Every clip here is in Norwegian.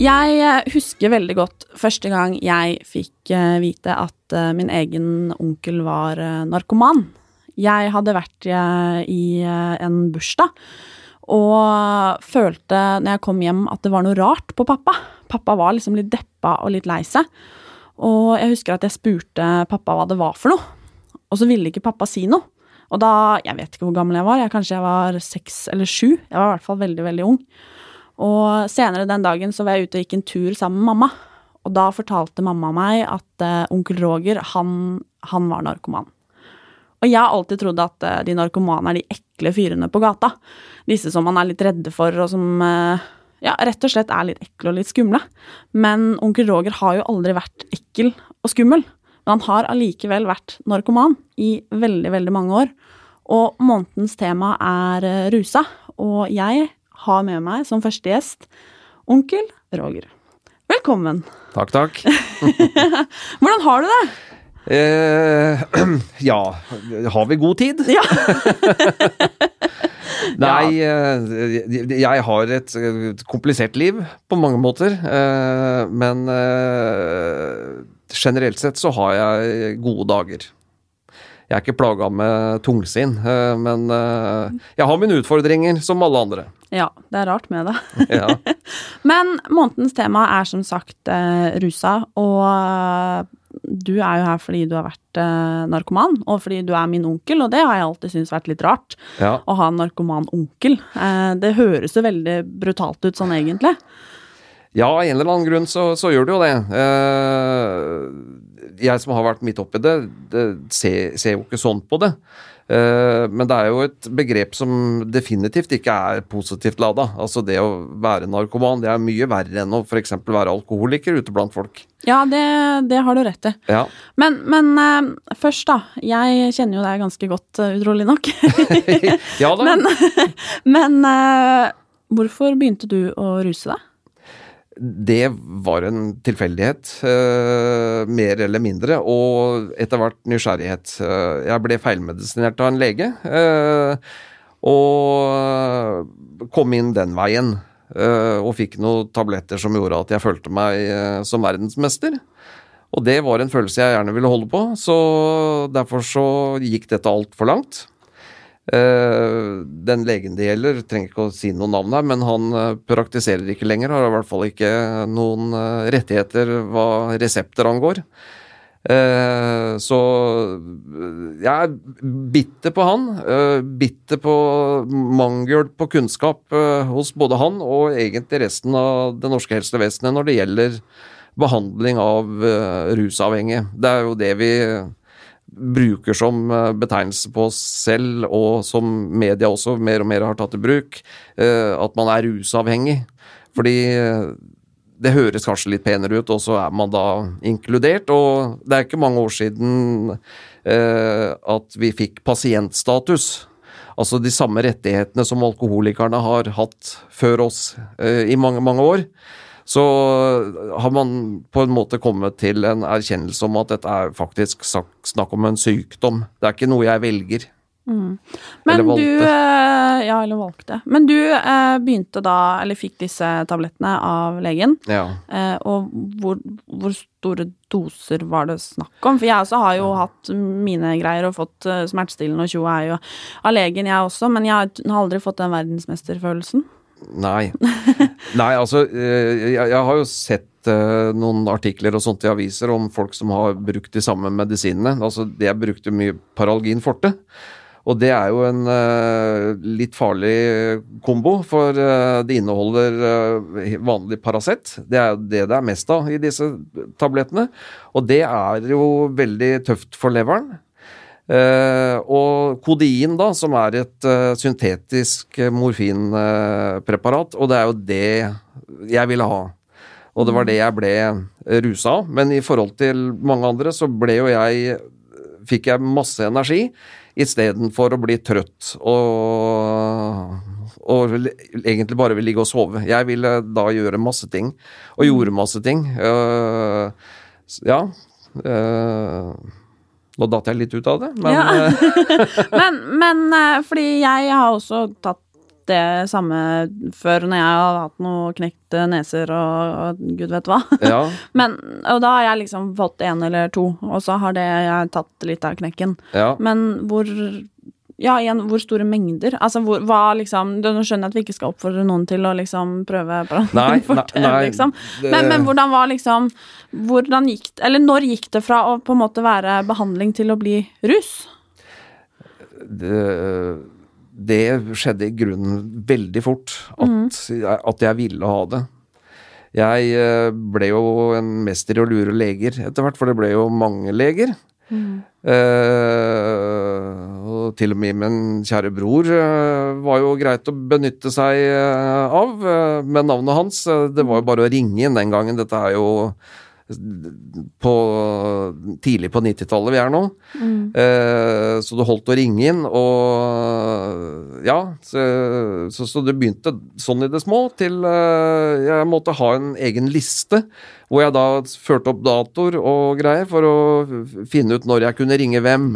Jeg eh, husker veldig godt første gang jeg fikk eh, vite at eh, min egen onkel var narkoman. Jeg hadde vært i en bursdag og følte når jeg kom hjem at det var noe rart på pappa. Pappa var liksom litt deppa og litt lei seg. Og jeg husker at jeg spurte pappa hva det var for noe. Og så ville ikke pappa si noe. Og da, jeg vet ikke hvor gammel jeg var, jeg, kanskje jeg var seks eller sju. Jeg var i hvert fall veldig, veldig ung. Og senere den dagen så var jeg ute og gikk en tur sammen med mamma. Og da fortalte mamma meg at uh, onkel Roger, han, han, var narkoman. Og jeg har alltid trodd at uh, de narkomane er de ekle fyrene på gata. Disse som man er litt redde for, og som uh, ja, rett og slett er litt ekle og litt skumle. Men onkel Roger har jo aldri vært ekkel og skummel. Men han har allikevel vært narkoman i veldig, veldig mange år. Og månedens tema er rusa, og jeg har med meg som første gjest onkel Roger. Velkommen. Takk, takk. Hvordan har du det? Eh, ja Har vi god tid? Ja. Nei, eh, jeg har et komplisert liv på mange måter. Eh, men eh, generelt sett så har jeg gode dager. Jeg er ikke plaga med tungsinn, men jeg har mine utfordringer, som alle andre. Ja, det er rart med det. Ja. men månedens tema er som sagt rusa, og du er jo her fordi du har vært eh, narkoman, og fordi du er min onkel, og det har jeg alltid syntes vært litt rart. Ja. Å ha en narkoman onkel. Eh, det høres jo veldig brutalt ut sånn egentlig. Ja, av en eller annen grunn så, så gjør det jo det. Eh, jeg som har vært midt oppi det, det ser, ser, jo ikke sånn på det. Uh, men det er jo et begrep som definitivt ikke er positivt lada. Altså det å være narkoman, det er mye verre enn å f.eks. være alkoholiker ute blant folk. Ja, det, det har du rett i. Ja. Men, men uh, først, da. Jeg kjenner jo deg ganske godt, uh, utrolig nok. ja da. Men, men hvorfor begynte du å ruse deg? Det var en tilfeldighet, uh, mer eller mindre, og etter hvert nysgjerrighet. Uh, jeg ble feilmedisinert av en lege, uh, og kom inn den veien. og fikk noen tabletter som gjorde at jeg følte meg som verdensmester. Og det var en følelse jeg gjerne ville holde på, så derfor så gikk dette altfor langt. Uh, den legen det gjelder, trenger ikke å si noe navn her, men han uh, praktiserer ikke lenger. Har i hvert fall ikke noen uh, rettigheter hva resepter angår. så jeg er bitter på han. bitter på mangel på kunnskap hos både han og egentlig resten av det norske helsevesenet når det gjelder behandling av rusavhengige. Det er jo det vi bruker som eh, betegnelse på oss selv, og som media også mer og mer har tatt i bruk, eh, at man er rusavhengig. Fordi eh, det høres kanskje litt penere ut, og så er man da inkludert. Og det er ikke mange år siden at vi fikk pasientstatus. Altså de samme rettighetene som alkoholikerne har hatt før oss i mange, mange år så har man på en måte kommet til en erkjennelse om at dette er faktisk snakk om en sykdom. Det er ikke noe jeg velger. Mm. Men du eh, Ja, eller valgte. Men du eh, begynte da, eller fikk disse tablettene av legen. Ja. Eh, og hvor, hvor, store doser var det snakk om? For jeg også har jo hatt mine greier og fått uh, smertestillende og tjo er jo av legen, jeg også, men jeg har aldri fått den verdensmesterfølelsen. Nei. Nei, altså eh, jeg, jeg, har jo sett uh, noen artikler og sånt i aviser om folk som har brukt de samme medisinene. Altså, jeg brukte mye Paralgin forte. Og det er jo en uh, litt farlig kombo, for uh, det inneholder vanlig Paracet. Det er det det er mest av i disse tablettene. Og det er jo veldig tøft for leveren. Uh, og kodein, da, som er et uh, syntetisk morfinpreparat, uh, og det er jo det jeg ville ha. Og det var det jeg ble rusa av. Men i forhold til mange andre så ble jo jeg fikk jeg masse energi istedenfor å bli trøtt og, og egentlig bare vil ligge og sove. Jeg ville da gjøre masse ting, og gjorde masse ting. Ja. Uh, nå datt jeg litt ut av det, men ja. men, men fordi jeg har også tatt det samme før når jeg har hatt noe knekte neser og, og gud vet hva. Ja. Men, og da har jeg liksom fått én eller to, og så har det jeg tatt litt av knekken. Ja. Men hvor ja, igjen, hvor store mengder? Altså, hvor, hva liksom Nå skjønner jeg at vi ikke skal oppfordre noen til å liksom prøve nei, liksom. Men, men, hvordan var liksom Hvordan gikk det Eller når gikk det fra å på en måte være behandling til å bli rus? Det det skjedde i grunnen veldig fort. At, mm. at, jeg ville ha det. Jeg eh, ble jo en mester i å lure leger etter hvert, for det ble jo mange leger. Mm. Eh, til og med min kjære bror eh, var jo greit å benytte seg eh, av, eh, med navnet hans. Det var jo bare å ringe inn den gangen. Dette er jo på, tidlig på 90-tallet vi er nå. Mm. Eh, så det holdt å ringe inn, og ja så, så, så, det begynte sånn i det små til eh, jeg måtte ha en egen liste hvor jeg da førte opp datoer og greier for å finne ut når jeg kunne ringe hvem.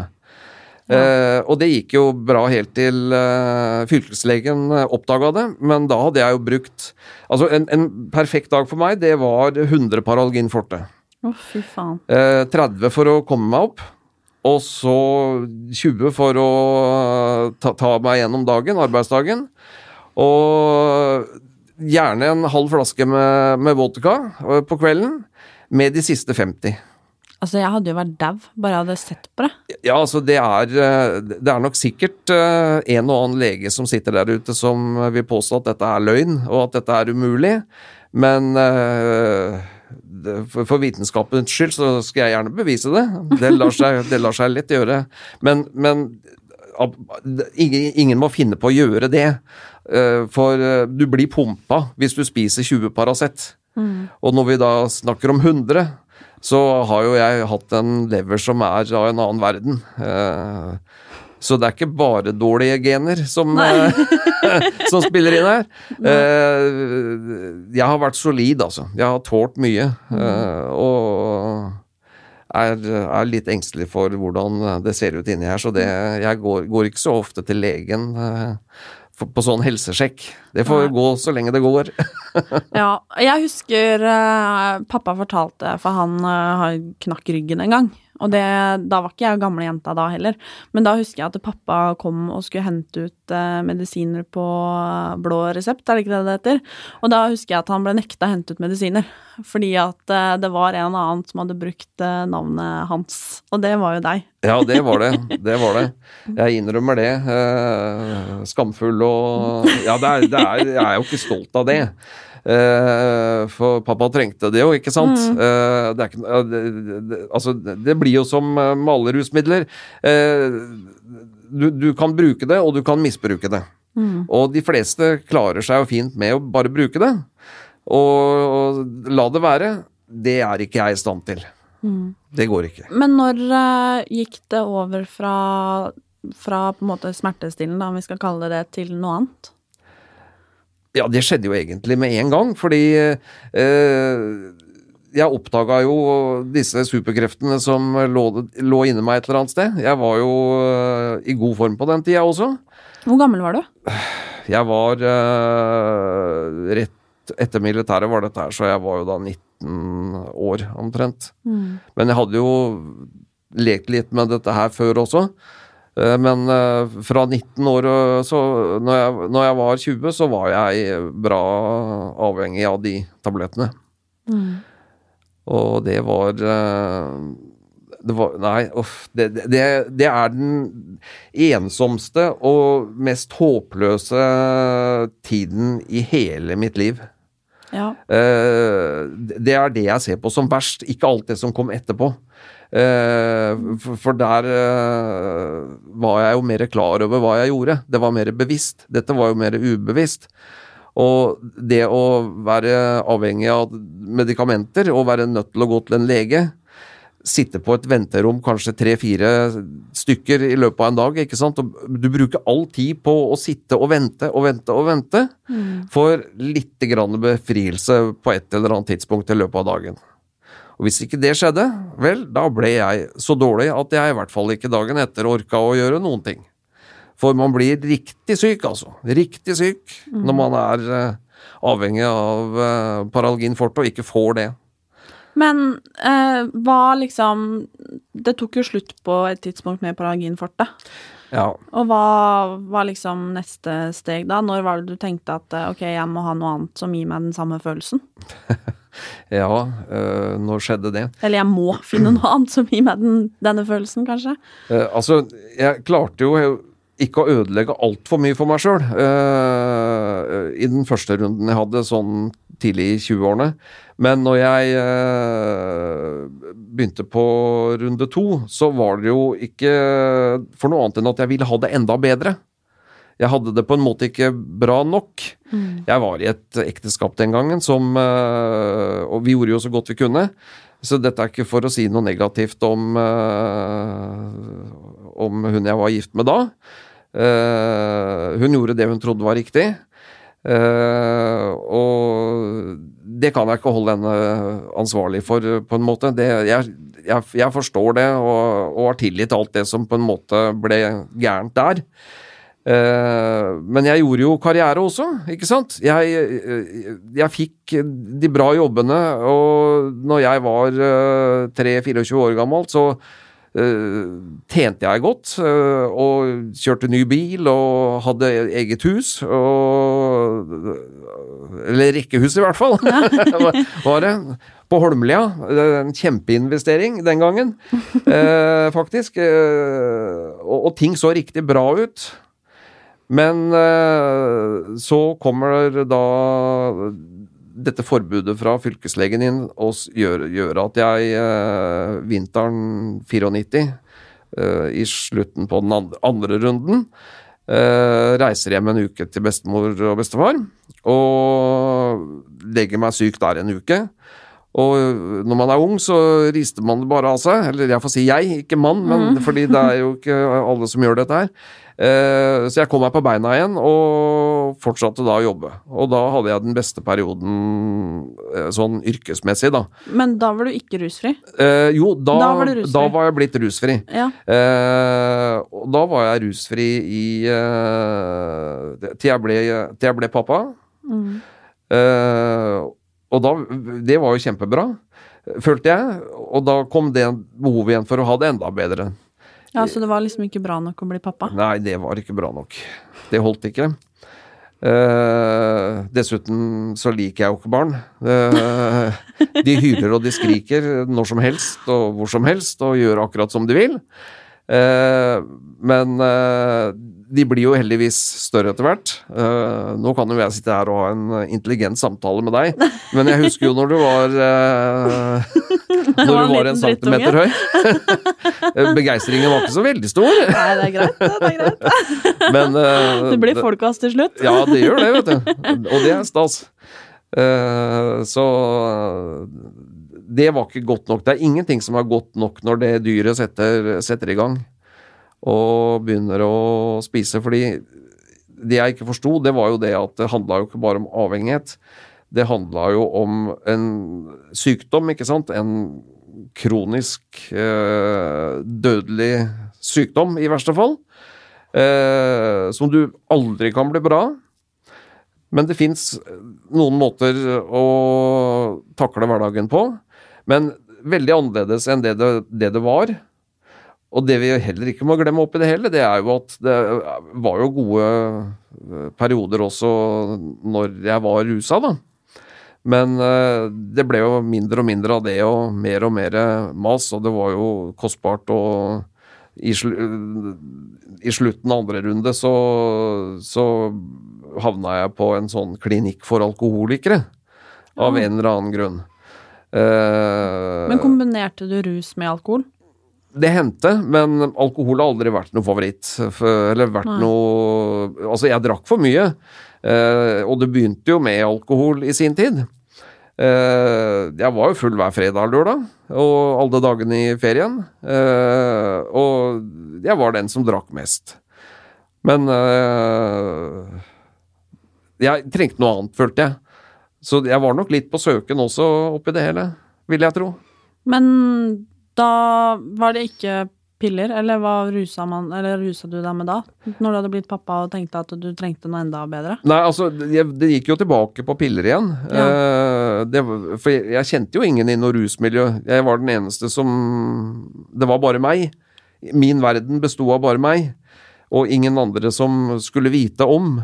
Ja. Eh, og det gikk jo bra helt til eh, fylkeslegen eh, oppdaga det, men da hadde jeg jo brukt Altså, en, en perfekt dag for meg, det var 100 Paralgin forte. Å, oh, fy faen. Eh, 30 for å komme meg opp, og så 20 for å ta, ta meg gjennom dagen, arbeidsdagen. Og gjerne en halv flaske med, med vodka eh, på kvelden, med de siste 50. Altså, jeg hadde jo vært dau bare jeg hadde sett på det. Ja, altså, det er, eh, det er nok sikkert eh, en og annen lege som sitter der ute som vil påstå at dette er løgn, og at dette er umulig. Men uh, for vitenskapens skyld så skal jeg gjerne bevise det. Det lar seg, det lar seg lett gjøre. Men, men ingen, ingen, må finne på å gjøre det. For du blir pumpa hvis du spiser 20 Paracet. Mm. Og når vi da snakker om 100, så har jo jeg hatt en lever som er av en annen verden. Eh, så det er ikke bare dårlige gener som, eh, som spiller inn her. Eh, jeg har vært solid, altså. Jeg har tålt mye. Og er, er, litt engstelig for hvordan det ser ut inni her. Så det, jeg går, går, ikke så ofte til legen på sånn helsesjekk. Det får Nei. gå så lenge det går. ja, jeg husker uh, pappa fortalte, for han uh, knakk ryggen en gang. Og det, da var ikke jeg gamle jenta da heller, men da husker jeg at pappa kom og skulle hente ut eh, medisiner på blå resept, er det ikke det det heter? Og da husker jeg at han ble nekta å hente ut medisiner, fordi at eh, det var en annen som hadde brukt eh, navnet hans, og det var jo deg. ja, det var det. Det var det. Jeg innrømmer det. skamfull og Ja, det er, det er, jeg er jo ikke stolt av det. Uh, for pappa trengte det jo, ikke sant? Mm. Uh, det, ikke, det, altså, det blir jo som uh, malerusmidler. Du, du, kan bruke det, og du kan misbruke det. Mm. Og de fleste klarer seg jo fint med å bare bruke det. Og, og la det være. Det er ikke jeg i stand til. Mm. Det går ikke. Men når gikk det over fra, fra på en måte smertestillende, om vi skal kalle det det, til noe annet? Ja, det skjedde jo egentlig med en gang, fordi eh, jeg oppdaga jo disse superkreftene som lå, lå inni meg et eller annet sted. Jeg var jo eh, i god form på den tida også. Hvor gammel var du? Jeg var eh, Rett etter militæret var dette her, så jeg var jo da 19 år omtrent. Mm. Men jeg hadde jo lekt litt med dette her før også. Eh, men eh, fra 19 år så når jeg, når jeg, var 20, så var jeg bra avhengig av de tablettene. Mm. Og det var eh, det var, Nei, uff. Det, det, det, er den ensomste og mest håpløse tiden i hele mitt liv. Ja. Det er det jeg ser på som verst, ikke alt det som kom etterpå. Uh, for der eh, var jeg jo mer klar over hva jeg gjorde. Det var mer bevisst. Dette var jo mer ubevisst. Og det å være avhengig av medikamenter og være nødt til å gå til en lege sitte på et venterom, kanskje tre-fire stykker i løpet av en dag. ikke sant? Og du bruker all tid på å sitte og vente og vente og vente for litt grann befrielse på et eller annet tidspunkt i løpet av dagen. Og hvis ikke det skjedde, vel, da ble jeg så dårlig at jeg i hvert fall ikke dagen etter orka å gjøre noen ting. For man blir riktig syk, altså. Riktig syk når man er uh, avhengig av uh, Paralgin forte og ikke får det. Men uh, hva liksom Det tok jo slutt på et tidspunkt med Paralginfortet. Ja. Og hva var liksom neste steg da? Når var det du tenkte at eh, ok, jeg må ha noe annet som gir meg den samme følelsen? Ja, øh, når skjedde det? Eller jeg må finne noe annet som gir meg den, denne følelsen, kanskje? Eh, altså, jeg klarte jo ikke å ødelegge altfor mye for meg sjøl i den første runden jeg hadde, sånn tidlig i 20-årene. Men når jeg eh, begynte på runde to, så var det jo ikke for noe annet enn at jeg ville ha det enda bedre. Jeg hadde det på en måte ikke bra nok. Jeg var i et ekteskap den gangen som eh, Og vi gjorde jo så godt vi kunne. Så dette er ikke for å si noe negativt om, eh, om hun jeg var gift med da. Eh, hun gjorde det hun trodde var riktig. Uh, og det kan jeg ikke holde henne ansvarlig for, på en måte. Det, jeg, jeg, jeg forstår det, og, og har til alt det som på en måte ble gærent der. Eh, men jeg gjorde jo karriere også, ikke sant? Jeg, jeg, jeg fikk de bra jobbene, og når jeg var eh, 3-24 år gammel, så eh, tjente jeg godt. eh, og kjørte ny bil og hadde eget hus. Og, eller rekkehus, i hvert fall. var, var det. På Holmlia. En kjempeinvestering den gangen, eh, faktisk. Eh, og, og ting så riktig bra ut. Men eh, så kommer da dette forbudet fra fylkeslegen inn og gjør, gjør at jeg eh, vinteren 94, eh, i slutten på den andre, andre runden, reiser hjem en uke til bestemor og bestefar, og legger meg syk der en uke. Og når man er ung, så rister man det bare av seg. Eller jeg får si jeg, ikke mann, men fordi det er jo ikke alle som gjør dette her. Eh, så jeg kom meg på beina igjen og fortsatte da å jobbe. Og da hadde jeg den beste perioden eh, sånn yrkesmessig, da. Men da var du ikke rusfri? Eh, jo, da, Da var da var jeg blitt rusfri. Ja. Eh, og da var jeg rusfri i eh, til, jeg ble, til jeg ble pappa. Mm. Og da Det var jo kjempebra, følte jeg. Og da kom det behovet igjen for å ha det enda bedre. ja, så det var liksom ikke bra nok å bli pappa? Nei, det var ikke bra nok. Det holdt ikke. Uh, dessuten så liker jeg jo ikke barn. Uh, de hyler og de skriker når som helst og hvor som helst og gjør akkurat som de vil. Uh, men de blir jo heldigvis større etter hvert. Uh, nå kan jo jeg sitte her og ha en intelligent samtale med deg, men jeg husker jo når du var uh, Når du var en centimeter høy. Begeistringen var ikke så veldig stor. Nei, det er greit. Det er greit. Men uh, Det blir folkas til slutt. Ja, det gjør det, vet du. Og det er stas. Eh, så det var ikke godt nok. Det er ingenting som er godt nok når det dyret setter, setter i gang og begynner å spise. Fordi det jeg ikke forsto, det var jo det at det handla jo ikke bare om avhengighet. Det handla jo om en sykdom, ikke sant. En kronisk eh, dødelig sykdom, i verste fall. Eh, som du aldri kan bli bra. Men det fins noen måter å takle hverdagen på. Men veldig annerledes enn det det, det det var. Og det vi heller ikke må glemme oppi det hele, det er jo at det var jo gode eh, perioder også når jeg var rusa, da. Men eh, det ble jo mindre og mindre av det, og mer og mer mas, og det var jo kostbart. Og i, slu, i slutten av andre runde så, så havna jeg på en sånn klinikk for alkoholikere. Av en eller annen grunn. Eh, Men kombinerte du rus med alkohol? Det hendte, men alkohol har aldri vært noe favoritt. Eller vært Nei. noe Altså, jeg drakk for mye. Eh, og det begynte jo med alkohol i sin tid. Eh, jeg var jo full hver fredag og lørdag, og alle dagene i ferien. Eh, og jeg var den som drakk mest. Men eh, jeg trengte noe annet, følte jeg. Så jeg var nok litt på søken også oppi det hele, vil jeg tro. Men da var det ikke piller, eller hva rusa man Eller rusa du deg med da? Når du hadde blitt pappa og tenkte at du trengte noe enda bedre? Nei, altså, det, det gikk jo tilbake på piller igjen. Ja. Eh, det, for jeg, jeg kjente jo ingen i noe rusmiljø. Jeg var den eneste som Det var bare meg. Min verden besto av bare meg. Og ingen andre som skulle vite om.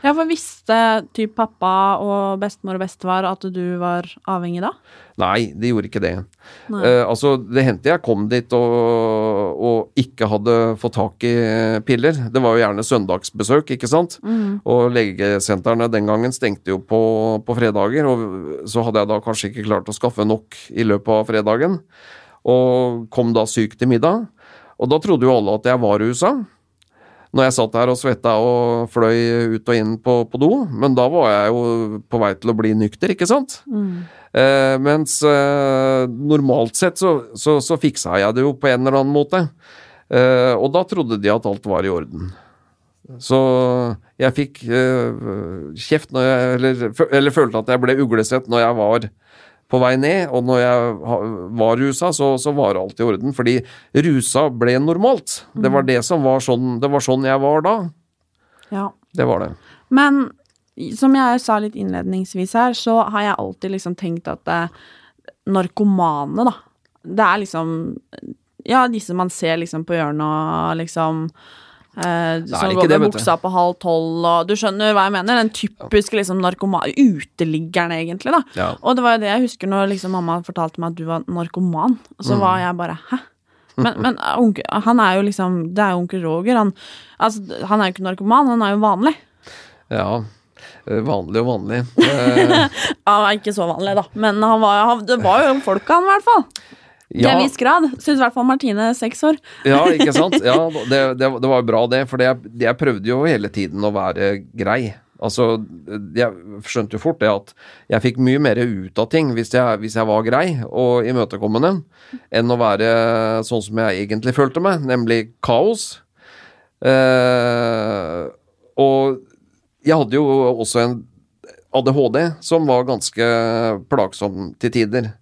Ja, for visste typ pappa og bestemor og bestefar at du var avhengig da? Nei, de gjorde ikke det. Eh, altså, det hendte jeg kom dit og, og ikke hadde fått tak i piller. Det var jo gjerne søndagsbesøk, ikke sant? Mm. Og legesentrene den gangen stengte jo på, på fredager, og så hadde jeg da kanskje ikke klart å skaffe nok i løpet av fredagen. Og kom da syk til middag. Og da trodde jo alle at jeg var rusa. Når jeg satt der og svetta og fløy ut og inn på, på do. Men da var jeg jo på vei til å bli nykter, ikke sant? Mm. Eh, mens eh, normalt sett så, så, så fiksa jeg det jo på en eller annen måte. Eh, og da trodde de at alt var i orden. Så jeg fikk eh, kjeft når jeg eller, eller følte at jeg ble uglesett når jeg var på vei ned, og når jeg var rusa, så, så var alt i orden. Fordi rusa ble normalt. Det var det som var sånn Det var sånn jeg var da. Ja. Det var det. Men som jeg sa litt innledningsvis her, så har jeg alltid liksom tenkt at det, narkomane, da Det er liksom Ja, disse man ser liksom på hjørnet og liksom eh, Som går med buksa på halv tolv og Du skjønner hva jeg mener? Den typiske liksom narkoman... Uteliggeren, egentlig, da. Ja. Og det var jo det jeg husker når liksom mamma fortalte meg at du var narkoman. Så Mm. var jeg bare hæ? Men, men onke, han er jo liksom Det er jo onkel Roger. Han, altså, han er jo ikke narkoman, han er jo vanlig. Ja. Eh, Vanlig og vanlig. Eh, Han var ikke så vanlig, da. Men han var, det var jo folka, han, i hvert fall. Til ja. en viss grad. Syns i hvert fall Martine seks år. Ja, ikke sant? Ja, det, det, det var bra, det. For jeg, jeg prøvde jo hele tiden å være grei. Altså, jeg skjønte jo fort det at jeg fikk mye mer ut av ting hvis jeg, hvis jeg var grei og imøtekommende, enn å være sånn som jeg egentlig følte meg, nemlig kaos. Eh, og jeg hadde jo også en ADHD som var ganske plagsom til tider.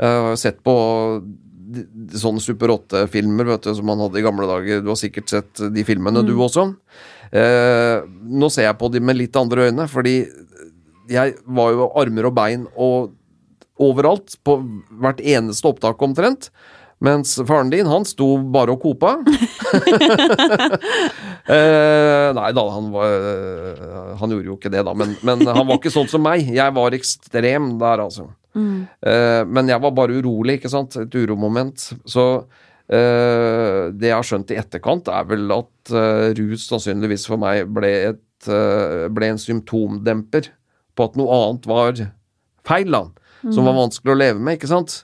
Jeg har sett på sånne Super 8-filmer som man hadde i gamle dager. Du har sikkert sett de filmene, du også. Eh, nå ser jeg på de med litt andre øyne, fordi jeg var jo armer og bein og overalt, på hvert eneste opptak omtrent. Mens faren din, han sto bare og kopa. eh, nei da, han var Han gjorde jo ikke det, da, men, men han var ikke sånn som meg. Jeg var ekstrem der, altså. Eh, men jeg var bare urolig, ikke sant. Et uromoment. Så eh, det jeg har skjønt i etterkant, er vel at eh, rus sannsynligvis for meg ble, et, ble en symptomdemper på at noe annet var feil, da. Som var vanskelig å leve med, ikke sant.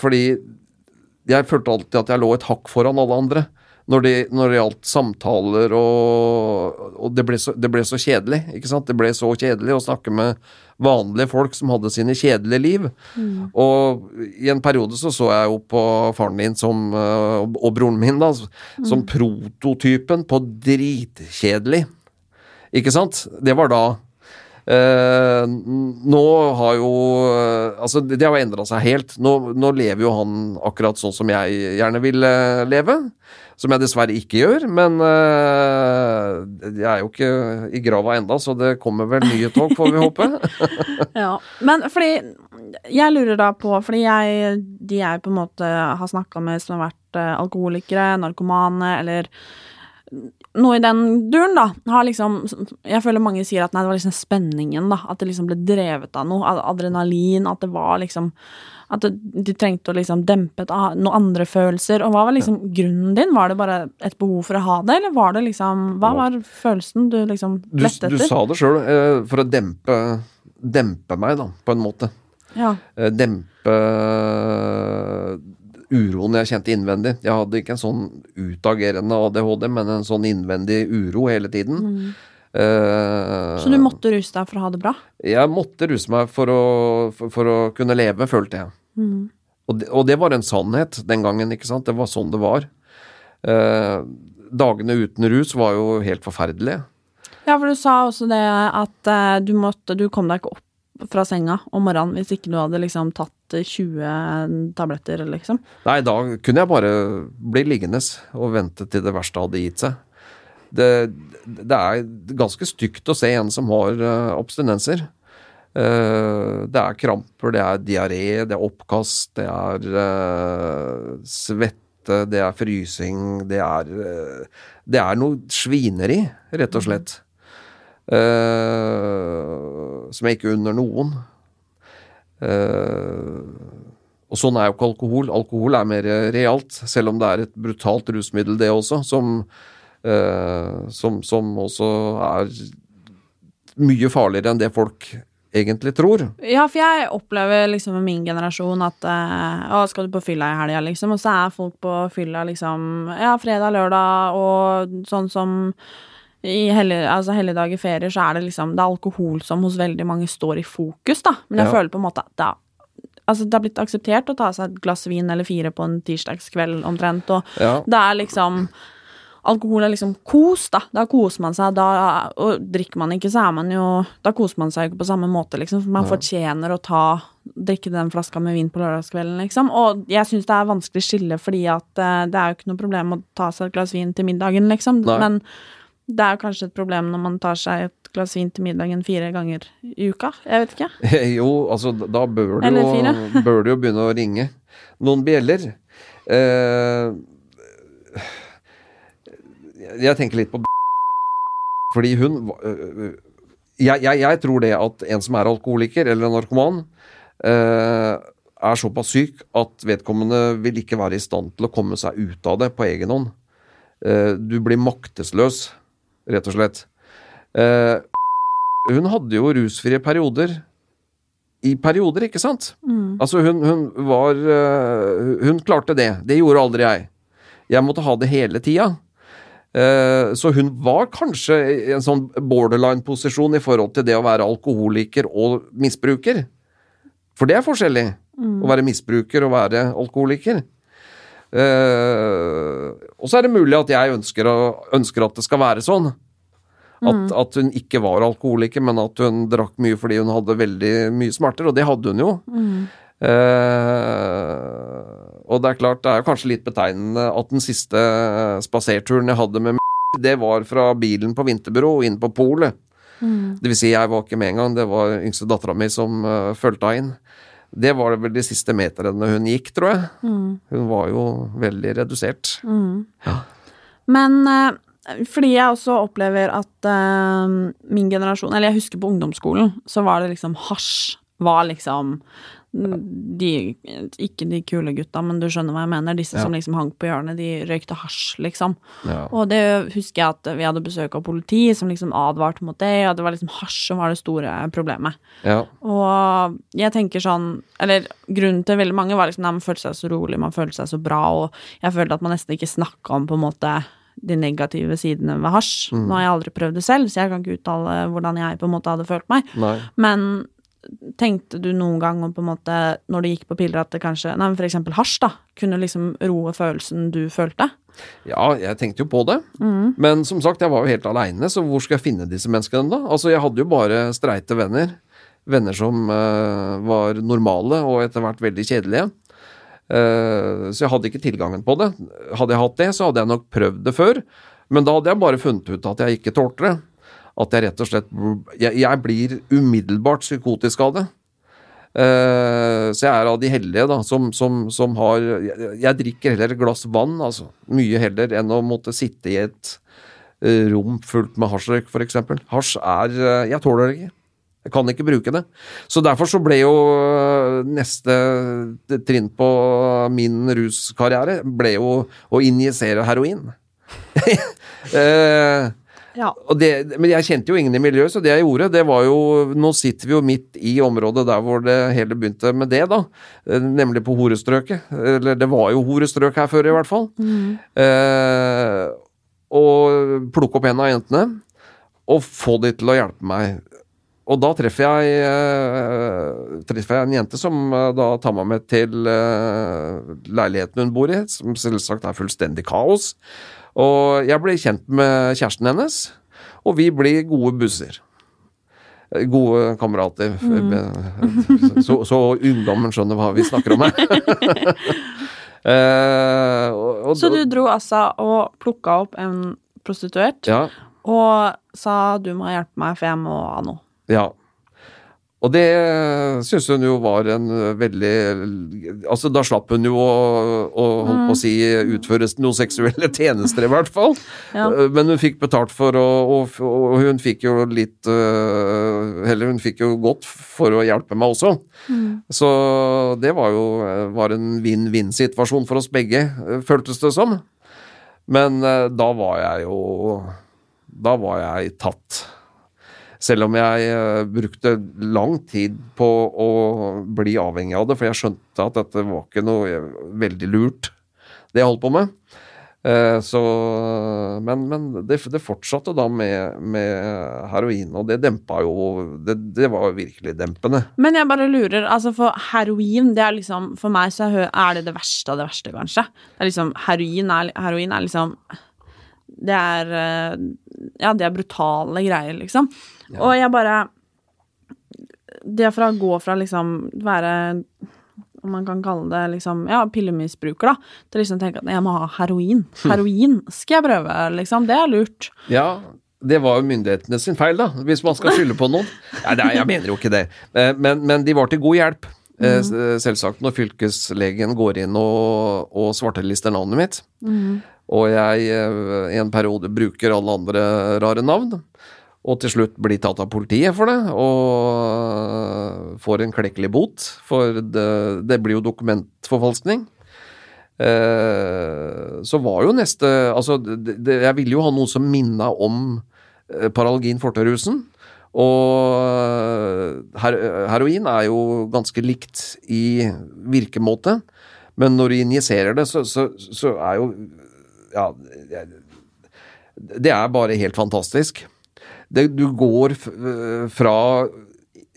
Fordi jeg følte alltid at jeg lå et hakk foran alle andre. Når det, når det gjaldt samtaler og, og det, ble så, det ble så kjedelig. ikke sant? Det ble så kjedelig å snakke med vanlige folk som hadde sine kjedelige liv. Og i en periode så så jeg jo på faren din som, øh, og, broren min da, som prototypen på dritkjedelig. Ikke sant? Det var da. Eh, nå har jo eh, Altså, det det har endra seg helt. Nå, nå lever jo han akkurat sånn som jeg gjerne vil eh, leve. Som jeg dessverre ikke gjør, men uh, jeg er jo ikke i grava enda, så det kommer vel nye tog, får vi håpe. Ja. Men fordi Jeg lurer da på Fordi jeg De jeg på en måte har snakka med som har vært eh, alkoholikere, narkomane eller noe i den duren, da, har liksom Jeg føler mange sier at nei, det var liksom spenningen, da. At det liksom ble drevet av noe. Adrenalin. At det var liksom At du trengte å liksom dempe et, noen andre følelser. Og hva var liksom grunnen din? Var det bare et behov for å ha det, eller var det liksom Hva var følelsen du liksom lette etter? du du sa det sjøl, eh, for å dempe, dempe meg, da, på en måte. Ja. Eh, dempe eh, uroen jeg kjente innvendig. Jeg hadde ikke en sånn utagerende ADHD, men en sånn innvendig uro hele tiden. Eh, Så du måtte ruse deg for å ha det bra? Jeg måtte ruse meg for å, for, for å kunne leve, følte jeg. Mm. Og det, og det var en sannhet den gangen, ikke sant. Det var sånn det var. Eh, dagene uten rus var jo helt forferdelige. Ja, for du sa også det at eh, du måtte Du kom deg ikke opp fra senga om morgenen hvis ikke du hadde liksom tatt eh, 20 tabletter, liksom. Nei, da kunne jeg bare bli liggende og vente til det verste hadde gitt seg. Det, det er ganske stygt å se en som har eh, abstinenser. Eh, det er kramper, det er diaré, det er oppkast, det er eh, svette, det er frysing, det er Det er noe svineri, rett og slett. Uh, som jeg ikke unner noen. Uh, og sånn er jo ikke alkohol. Alkohol er mer realt, selv om det er et brutalt rusmiddel, det også, som, som, som også er mye farligere enn det folk egentlig tror. Ja, for jeg opplever liksom med min generasjon at eh, Å, skal du på fylla i helga, liksom? Og så er folk på fylla liksom Ja, fredag, lørdag, og sånn som i helligdager, altså helligdager, ferier, så er det liksom Det er alkohol som hos veldig mange står i fokus, da. Men jeg Ja. føler på en måte at det Altså, det har blitt akseptert å ta seg et glass vin eller fire på en tirsdagskveld omtrent, og Ja. det er liksom Alkohol er liksom kos, da. Da koser man seg. Da, og drikker man ikke, så er man jo Da koser man seg jo ikke på samme måte, liksom. For man fortjener å ta Drikke den flaska med vin på lørdagskvelden, liksom. Og jeg syns det er vanskelig skille, fordi at uh, det er jo ikke noe problem å ta seg et glass vin til middagen, liksom. Nei. Men det er jo kanskje et problem når man tar seg et glass vin til middagen fire ganger i uka. Jeg vet ikke. Jo, altså da bør det, jo, bør det jo begynne å ringe noen bjeller. Eh, jeg tenker litt på Fordi hun jeg, jeg, jeg tror det at en som er alkoholiker eller en narkoman, eh, er såpass syk at vedkommende vil ikke være i stand til å komme seg ut av det på egen hånd. Eh, du blir maktesløs, rett og slett. Eh, hun hadde jo rusfrie perioder i perioder, ikke sant? Altså, hun, hun var Hun klarte det. Det gjorde aldri jeg. Jeg måtte ha det hele tida. Eh, så hun var kanskje i en sånn borderline-posisjon i forhold til det å være alkoholiker og misbruker. For det er forskjellig. Å være misbruker og være alkoholiker. Eh, og så er det mulig at jeg ønsker, ønsker at det skal være sånn. At, at hun ikke var alkoholiker, men at hun drakk mye fordi hun hadde veldig mye smerter, og det hadde hun jo. Eh, og det er klart, det er jo kanskje litt betegnende at den siste spaserturen jeg hadde med det var fra bilen på Vinterbyrå og inn på polet. Det vil si, jeg var ikke med en gang, det var yngste dattera mi som uh, fulgte henne inn. Det var vel de siste meterne hun gikk, tror jeg. Hun var jo veldig redusert. Men uh, fordi jeg også opplever at uh, min generasjon Eller jeg husker på ungdomsskolen, så var det liksom hasj var liksom de, Ikke de kule gutta, men du skjønner hva jeg mener. Disse Ja. som liksom hang på hjørnet, de røykte hasj, liksom. Ja. Og det husker jeg at vi hadde besøk av politi som liksom advarte mot det, og det var liksom hasj som var det store problemet. Ja. Og jeg tenker sånn Eller grunnen til veldig mange var liksom at man følte seg så rolig, man følte seg så bra, og jeg følte at man nesten ikke snakka om på en måte de negative sidene ved hasj. Nå har jeg aldri prøvd det selv, så jeg kan ikke uttale hvordan jeg på en måte hadde følt meg. Nei. Men tenkte du noen gang om på en måte, når du gikk på piller, at det kanskje Nei, men eksempel hasj, da. Kunne liksom roe følelsen du følte? Ja, jeg tenkte jo på det. Men som sagt, jeg var jo helt aleine, så hvor skal jeg finne disse menneskene da? Altså, jeg hadde jo bare streite venner. Venner som uh, var normale og etter hvert veldig kjedelige. Uh, så jeg hadde ikke tilgangen på det. Hadde jeg hatt det, så hadde jeg nok prøvd det før. Men da hadde jeg bare funnet ut at jeg ikke tålte det. At jeg rett og slett Jeg, jeg blir umiddelbart psykotisk av det. Uh, så jeg er av de heldige, da, som, som, som har jeg, jeg drikker heller et glass vann, altså. Mye heller enn å måtte sitte i et uh, rom fullt med hasjrøyk, f.eks. Hasj er uh, Jeg tåler det ikke. Jeg kan ikke bruke det. Så derfor så ble jo neste trinn på min ruskarriere ble jo å injisere heroin. eh, Ja. det, men jeg kjente jo ingen i miljøet, så det jeg gjorde, det var jo Nå sitter vi jo midt i området der hvor det hele begynte med det, da. Eh, Nemlig på horestrøket. Eller det var jo horestrøk her før, i hvert fall. Eh, og plukke opp en av jentene. og få de til å hjelpe meg. Og da treffer jeg, eh, treffer jeg en jente som eh, da tar meg med til eh, leiligheten hun bor i, som selvsagt er fullstendig kaos. Og jeg ble kjent med kjæresten hennes, og vi ble gode busser. Gode kamerater. Så, så ungdommen skjønner hva vi snakker om her. Eh, og, og, Så du dro altså og plukka opp en prostituert Ja. og sa du må hjelpe meg, for jeg må ha noe. Ja. Og det syns hun jo var en veldig Altså, da slapp hun jo å, å på å si utføre noen seksuelle tjenester, i hvert fall. Ja. Eh, Men hun fikk betalt for å Og, og hun fikk jo litt Eller Heller, hun fikk jo godt for å hjelpe meg også. Så det var jo var en vinn-vinn-situasjon for oss begge, føltes det som. Men da var jeg jo Da var jeg tatt. Selv om jeg eh, brukte lang tid på å bli avhengig av det, for jeg skjønte at dette var ikke noe eh, veldig lurt, det jeg holdt på med. Eh, så Men, men det, det fortsatte da med, med heroin, og det dempa jo det, det var virkelig dempende. Men jeg bare lurer, altså for heroin, det er liksom For meg så er det det verste av det verste, kanskje. Det er liksom Heroin er, heroin er liksom Det er eh, Ja, det er brutale greier, liksom. Og jeg bare Det fra å gå fra liksom være om man kan kalle det liksom, ja, pillemisbruker, da, til liksom tenke at jeg må ha heroin. Heroin skal jeg prøve, liksom. Det er lurt. Ja, det var jo myndighetene sin feil, da, hvis man skal skylde på noen. Nei, jeg mener jo ikke det. Eh, Men, men de var til god hjelp. Eh, Selvsagt når fylkeslegen går inn og, og svartelister navnet mitt. Og jeg eh, i en periode bruker alle andre rare navn. Og til slutt blir tatt av politiet for det, og får en klekkelig bot. For det, det blir jo dokumentforfalskning. Eh, så var jo neste Altså, det, jeg ville jo ha noe som minna om eh, Paralgin fortaurusen. Og her, heroin er jo ganske likt i virkemåte, men når du injiserer det, så, så, så er jo Ja, det er bare helt fantastisk. Det, du går f fra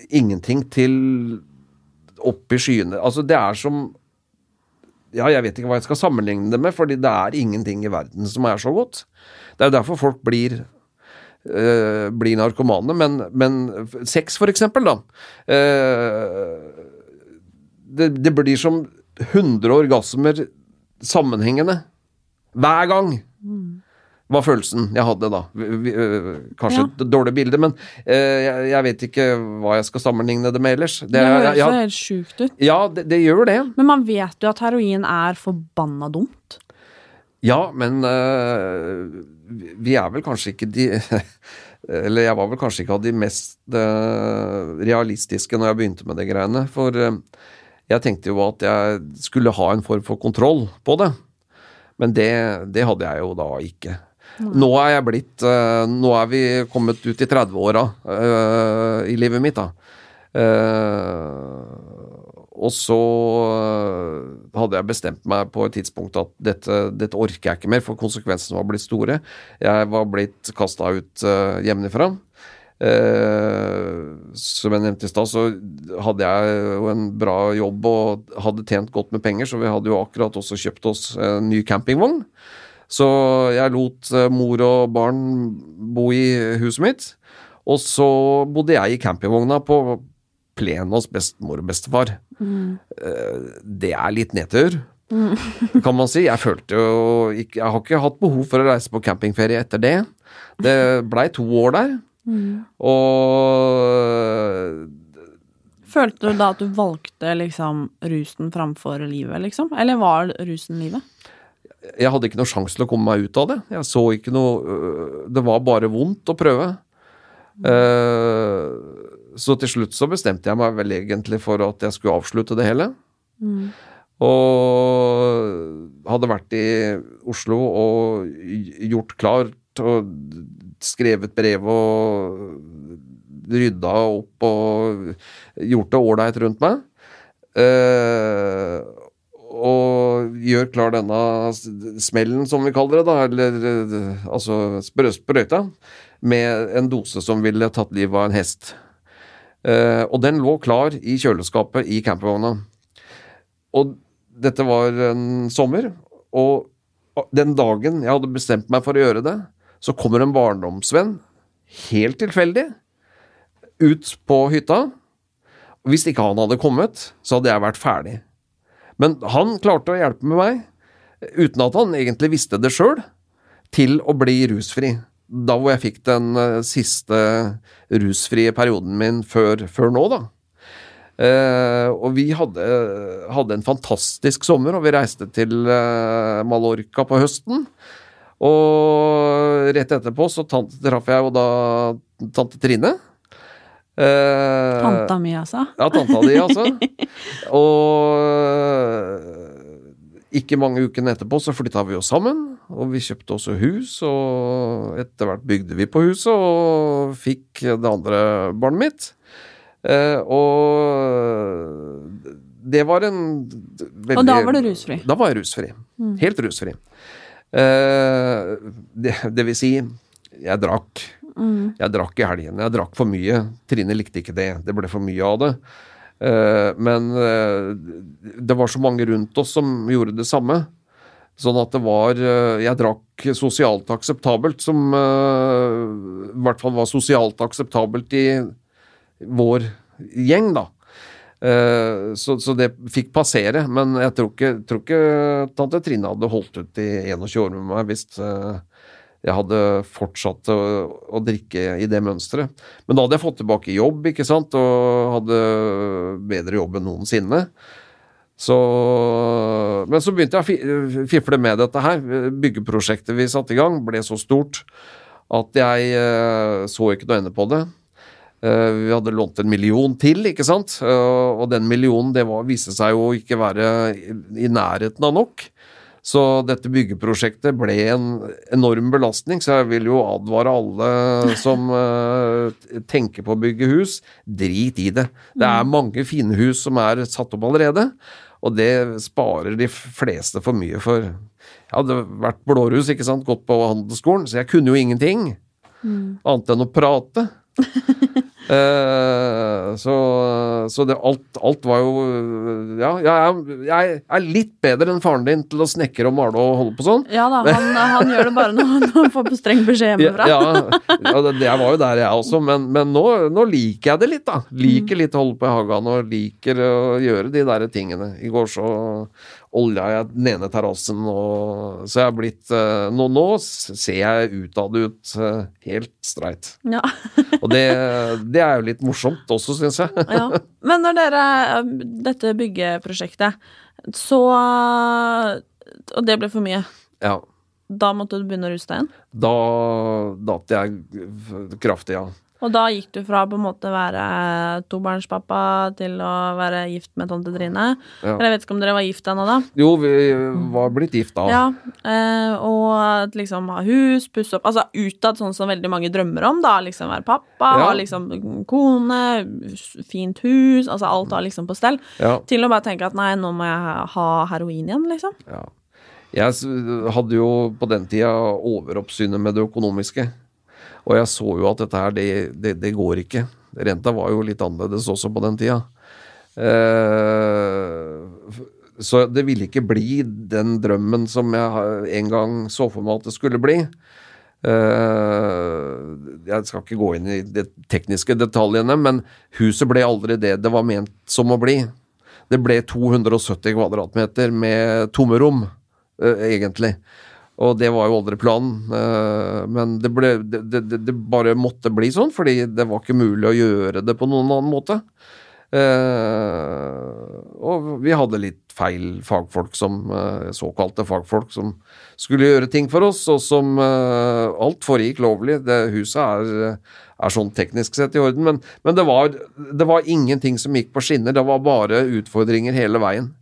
ingenting til opp i skyene. Altså, det er som ja, jeg vet ikke hva jeg skal sammenligne det med, fordi det er ingenting i verden som er så godt. Det er jo derfor folk blir eh, blir narkomane, men, men sex, for eksempel, da. eh, det, det blir som 100 orgasmer sammenhengende. Hver gang. Var følelsen jeg hadde da. Øh, kanskje et dårlig bilde, men eh, jeg, vet ikke hva jeg skal sammenligne det med ellers. Det høres jo helt sjukt ut. ja, det, det gjør det. Men man vet jo at heroin er forbanna dumt. Ja, men øh, vi er vel kanskje ikke de Eller jeg var vel kanskje ikke av de mest øh, realistiske når jeg begynte med de greiene. For øh, jeg tenkte jo at jeg skulle ha en form for kontroll på det. Men det, det hadde jeg jo da ikke. Nå er jeg blitt øh, Nå er vi kommet ut i 30-åra uh, i livet mitt, da. Uh, og så hadde jeg bestemt meg på et tidspunkt at dette, dette orker jeg ikke mer, for konsekvensene var blitt store. Jeg var blitt kasta ut uh, hjemmefra. Eh, som jeg nevnte i stad, så hadde jeg jo en bra jobb og hadde tjent godt med penger, så vi hadde jo akkurat også kjøpt oss en ny campingvogn. Så jeg lot eh, mor og barn bo i huset mitt. Og så bodde jeg i campingvogna på plenen hos bestemor og bestefar. Eh, Det er litt nedtur, kan man si. Jeg følte jo ikke Jeg har ikke hatt behov for å reise på campingferie etter det. Det blei to år der. Og Følte du da at du valgte liksom rusen framfor livet, liksom? Eller var rusen livet? jeg hadde ikke noe sjanse til å komme meg ut av det. Jeg så ikke noe øh, Det var bare vondt å prøve. Eh, så til slutt så bestemte jeg meg vel egentlig for at jeg skulle avslutte det hele. Og hadde vært i Oslo og gjort klart og skrevet brev og rydda opp og gjort det ålreit rundt meg. Eh, og gjør klar denne smellen, som vi kaller det, da, eller eh, altså sprøyta, med en dose som ville tatt livet av en hest. Eh, og den lå klar i kjøleskapet i campingvogna. Og dette var en sommer, og den dagen jeg hadde bestemt meg for å gjøre det, så kommer en barndomsvenn, helt tilfeldig, ut på hytta. Hvis ikke han hadde kommet, så hadde jeg vært ferdig. Men han klarte å hjelpe med meg, uten at han egentlig visste det sjøl, til å bli rusfri. Da hvor jeg fikk den eh, siste rusfrie perioden min før, før nå, da. Eh, og vi hadde, hadde en fantastisk sommer, og vi reiste til eh, Mallorca på høsten. Og rett etterpå så traff jeg jo da tante Trine. Eh, Tanta mi, altså. ja, tanta di, altså. Og ikke mange ukene etterpå så flytta vi oss sammen, og vi kjøpte også hus, og etter hvert bygde vi på huset og fikk det andre barnet mitt. Eh, og det var en veldig Og da var du rusfri? Da var jeg rusfri. Helt rusfri. Eh, det, det vil si, jeg drakk. Jeg drakk i helgene. Jeg drakk for mye. Trine likte ikke det. Det ble for mye av det. Eh, men eh, det var så mange rundt oss som gjorde det samme. Sånn at det var eh, Jeg drakk sosialt akseptabelt, som i hvert fall var sosialt akseptabelt i vår gjeng, da. Eh, så, så det fikk passere, men jeg tror ikke, tror ikke tante Trine hadde holdt ut i 21 år med meg hvis eh, jeg hadde fortsatt å, å drikke i det mønsteret. Men da hadde jeg fått tilbake jobb, ikke sant, og hadde bedre jobb enn noensinne. Så, men så begynte jeg å fifle med dette her. Byggeprosjektet vi satte i gang, ble så stort at jeg eh, så ikke noe ende på det. Eh, Vi hadde lånt en million til, ikke sant? Eh, Og den millionen det var, viste seg jo ikke være i, nærheten av nok. Så dette byggeprosjektet ble en enorm belastning, så jeg vil jo advare alle som eh, tenker på å bygge hus, drit i det. Det er mange fine hus som er satt opp allerede, og det sparer de fleste for mye for. Jeg hadde vært blårus, ikke sant, gått på handelsskolen, så jeg kunne jo ingenting annet enn å prate. Eh, så så det, alt, alt var jo Ja, jeg jeg er litt bedre enn faren din til å snekre og male og holde på sånn. Ja da, han, han gjør det bare når når han får streng beskjed hjemmefra. ja, ja det, jeg var jo der, jeg også, men, men nå, nå liker jeg det litt, da. Liker litt å holde på i hagen og liker å gjøre de der tingene. I går så olja i den ene terrassen, og så jeg har blitt eh, Nå, nå ser jeg utad ut eh, helt streit. Ja. Og det, det er jo litt morsomt også, syns jeg. ja. Men når dere Dette byggeprosjektet, så Og det ble for mye. Ja. Da måtte du begynne å ruse deg igjen? Da datt jeg kraftig, ja. Og da gikk du fra på en måte være tobarnspappa til å være gift med tante Trine. Ja. Eller jeg vet ikke om dere var gift ennå, da. Jo, vi var blitt gift da. Ja, eh, og at liksom ha hus, pusse opp Altså utad, sånn som veldig mange drømmer om, da. Liksom være pappa, Ja. ha liksom kone, fint hus, altså alt var liksom på stell. Ja. Til å bare tenke at nei, nå må jeg ha heroin igjen, liksom. Ja. Jeg hadde jo på den tida overoppsynet med det økonomiske. Og jeg så jo at dette her, det, det, det går ikke. Renta var jo litt annerledes også på den tida. Eh, så det ville ikke bli den drømmen som jeg en gang så for meg at det skulle bli. Eh, jeg skal ikke gå inn i de tekniske detaljene, men huset ble aldri det det var ment som å bli. Det ble 270 kvadratmeter med tomme rom, eh, egentlig. Og det var jo aldri planen. eh, men det, ble, det, det, det bare måtte bli sånn, fordi det var ikke mulig å gjøre det på noen annen måte. Eh, og vi hadde litt feil fagfolk som eh, såkalte fagfolk som skulle gjøre ting for oss, og som alt foregikk lovlig. Det huset er, er sånn teknisk sett i orden, men, men var, det var ingenting som gikk på skinner. Det var bare utfordringer hele veien.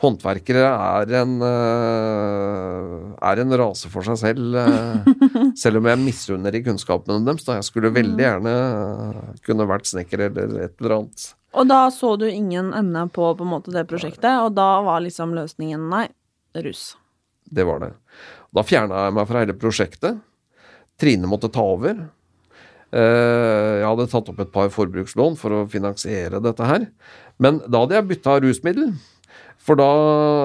Håndverkere er en, eh, er en rase for seg selv, eh, selv om jeg misunner i kunnskapene deres. Da. Jeg skulle veldig gjerne eh, kunne vært snekker eller et eller annet. Og da så du ingen ende på på en måte det prosjektet, og da var liksom løsningen nei, rus. Det var det. Da fjerna jeg meg fra hele prosjektet. Trine måtte ta over. Jeg hadde tatt opp et par forbrukslån for å finansiere dette her. Men da hadde jeg bytta rusmiddel. For da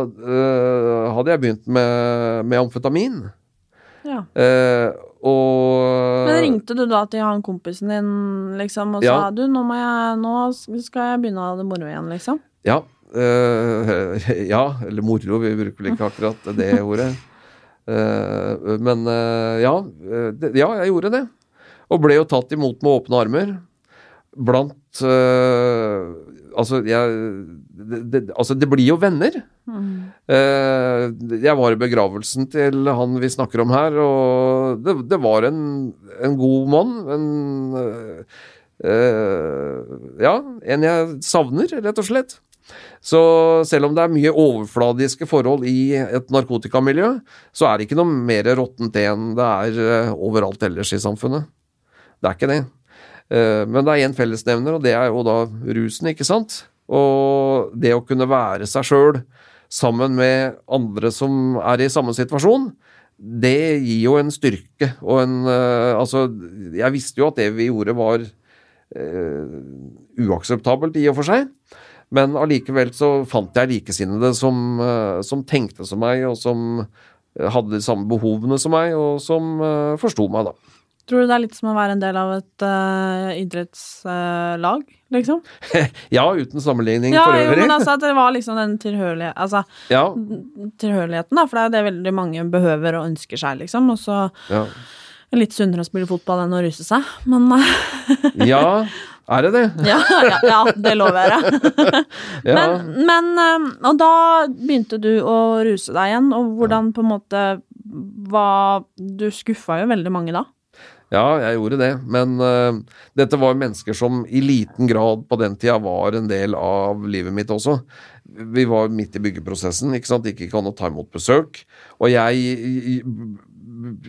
uh, hadde jeg begynt med, med amfetamin. Ja. Uh, og Men ringte du da til han kompisen din liksom og Ja. sa du, nå, jeg, nå skal jeg begynne å ha det moro igjen, liksom? Ja. Uh, ja, eller moro. Vi bruker vel ikke akkurat det ordet. Uh, men uh, ja, det, ja, jeg gjorde det. Og ble jo tatt imot med åpne armer. Blant Altså, jeg det, det, altså, det blir jo venner. Eh, jeg var i begravelsen til han vi snakker om her, og det, det var en, en god mann. En eh, Ja, en jeg savner, rett og slett. Så selv om det er mye overfladiske forhold i et narkotikamiljø, så er det ikke noe mer råttent enn det er eh, overalt ellers i samfunnet. Det er ikke det. Eh, Men det er én fellesnevner, og det er jo da rusen, ikke sant? Og det å kunne være seg sjøl sammen med andre som er i samme situasjon, det gir jo en styrke og en eh, Altså, jeg visste jo at det vi gjorde var eh, uakseptabelt i og for seg. Men allikevel så fant jeg likesinnede som, eh, som tenkte som meg, og som hadde de samme behovene som meg, og som uh, forsto meg, da. Tror du det er litt som å være en del av et uh, idrettslag, liksom? Ja, uten sammenligning Ja, for jo, Ja, men altså at det var liksom den tilhørighet, altså, Ja, tilhørigheten, da, for det er jo det veldig mange behøver og ønsker seg, liksom. Og så ja. litt sunnere å spille fotball enn å ruse seg, men eh, ja, er det det? ja, ja, ja, det lover jeg. Men, men eh, Og da begynte du å ruse deg igjen, og hvordan på en måte var Du skuffa jo veldig mange da. Ja, jeg gjorde det, men uh, dette var mennesker som i liten grad på den tida var en del av livet mitt også. Vi var midt i byggeprosessen, ikke sant, ikke kan å ta imot besøk. Og jeg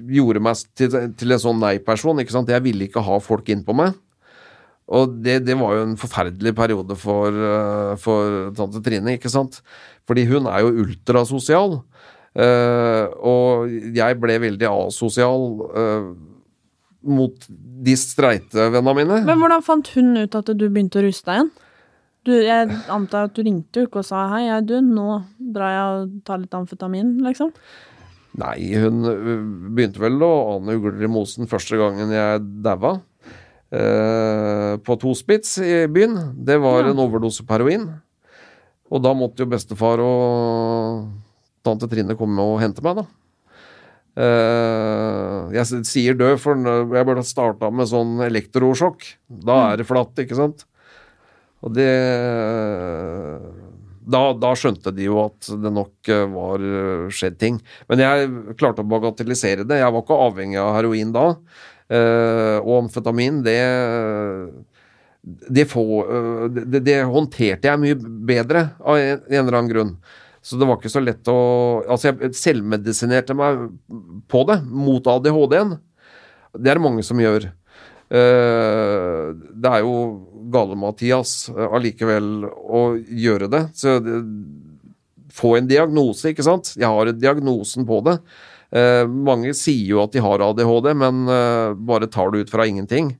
gjorde meg til, til en sånn nei-person, ikke sant. Jeg ville ikke ha folk innpå meg. Og det, det var jo en forferdelig periode for, eh, for tante Trine, ikke sant. Fordi hun er jo ultrasosial. eh, og jeg ble veldig asosial eh, mot de streite vennene mine. Men hvordan fant hun ut at du begynte å ruse deg igjen? Du, jeg antar at du ringte jo ikke og sa hei, jeg, du, nå drar jeg og tar litt amfetamin, liksom. Nei, hun begynte vel å ane ugler i mosen første gangen jeg daua. Eh, på Tospitz i byen. Det var Ja. en overdose på heroin. Og da måtte jo bestefar og tante Trine komme og hente meg, da. Eh, jeg sier død, for jeg burde starta med sånn elektrosjokk. Da er det flatt, ikke sant? Og det da, da skjønte de jo at det nok eh, var eh, skjedd ting. Men jeg klarte å bagatellisere det. Jeg var ikke avhengig av heroin da. Uh, og amfetamin, det det, få- det det håndterte jeg mye bedre av en, en eller annen grunn. Så det var ikke så lett å Altså, jeg selvmedisinerte meg på det, mot ADHD-en. Det er det mange som gjør. Eh, det er jo gale-Mathias eh, allikevel å gjøre det. Så det, få en diagnose, ikke sant? Jeg har diagnosen på det. Eh, mange sier jo at de har ADHD, men eh, bare tar det ut fra ingenting.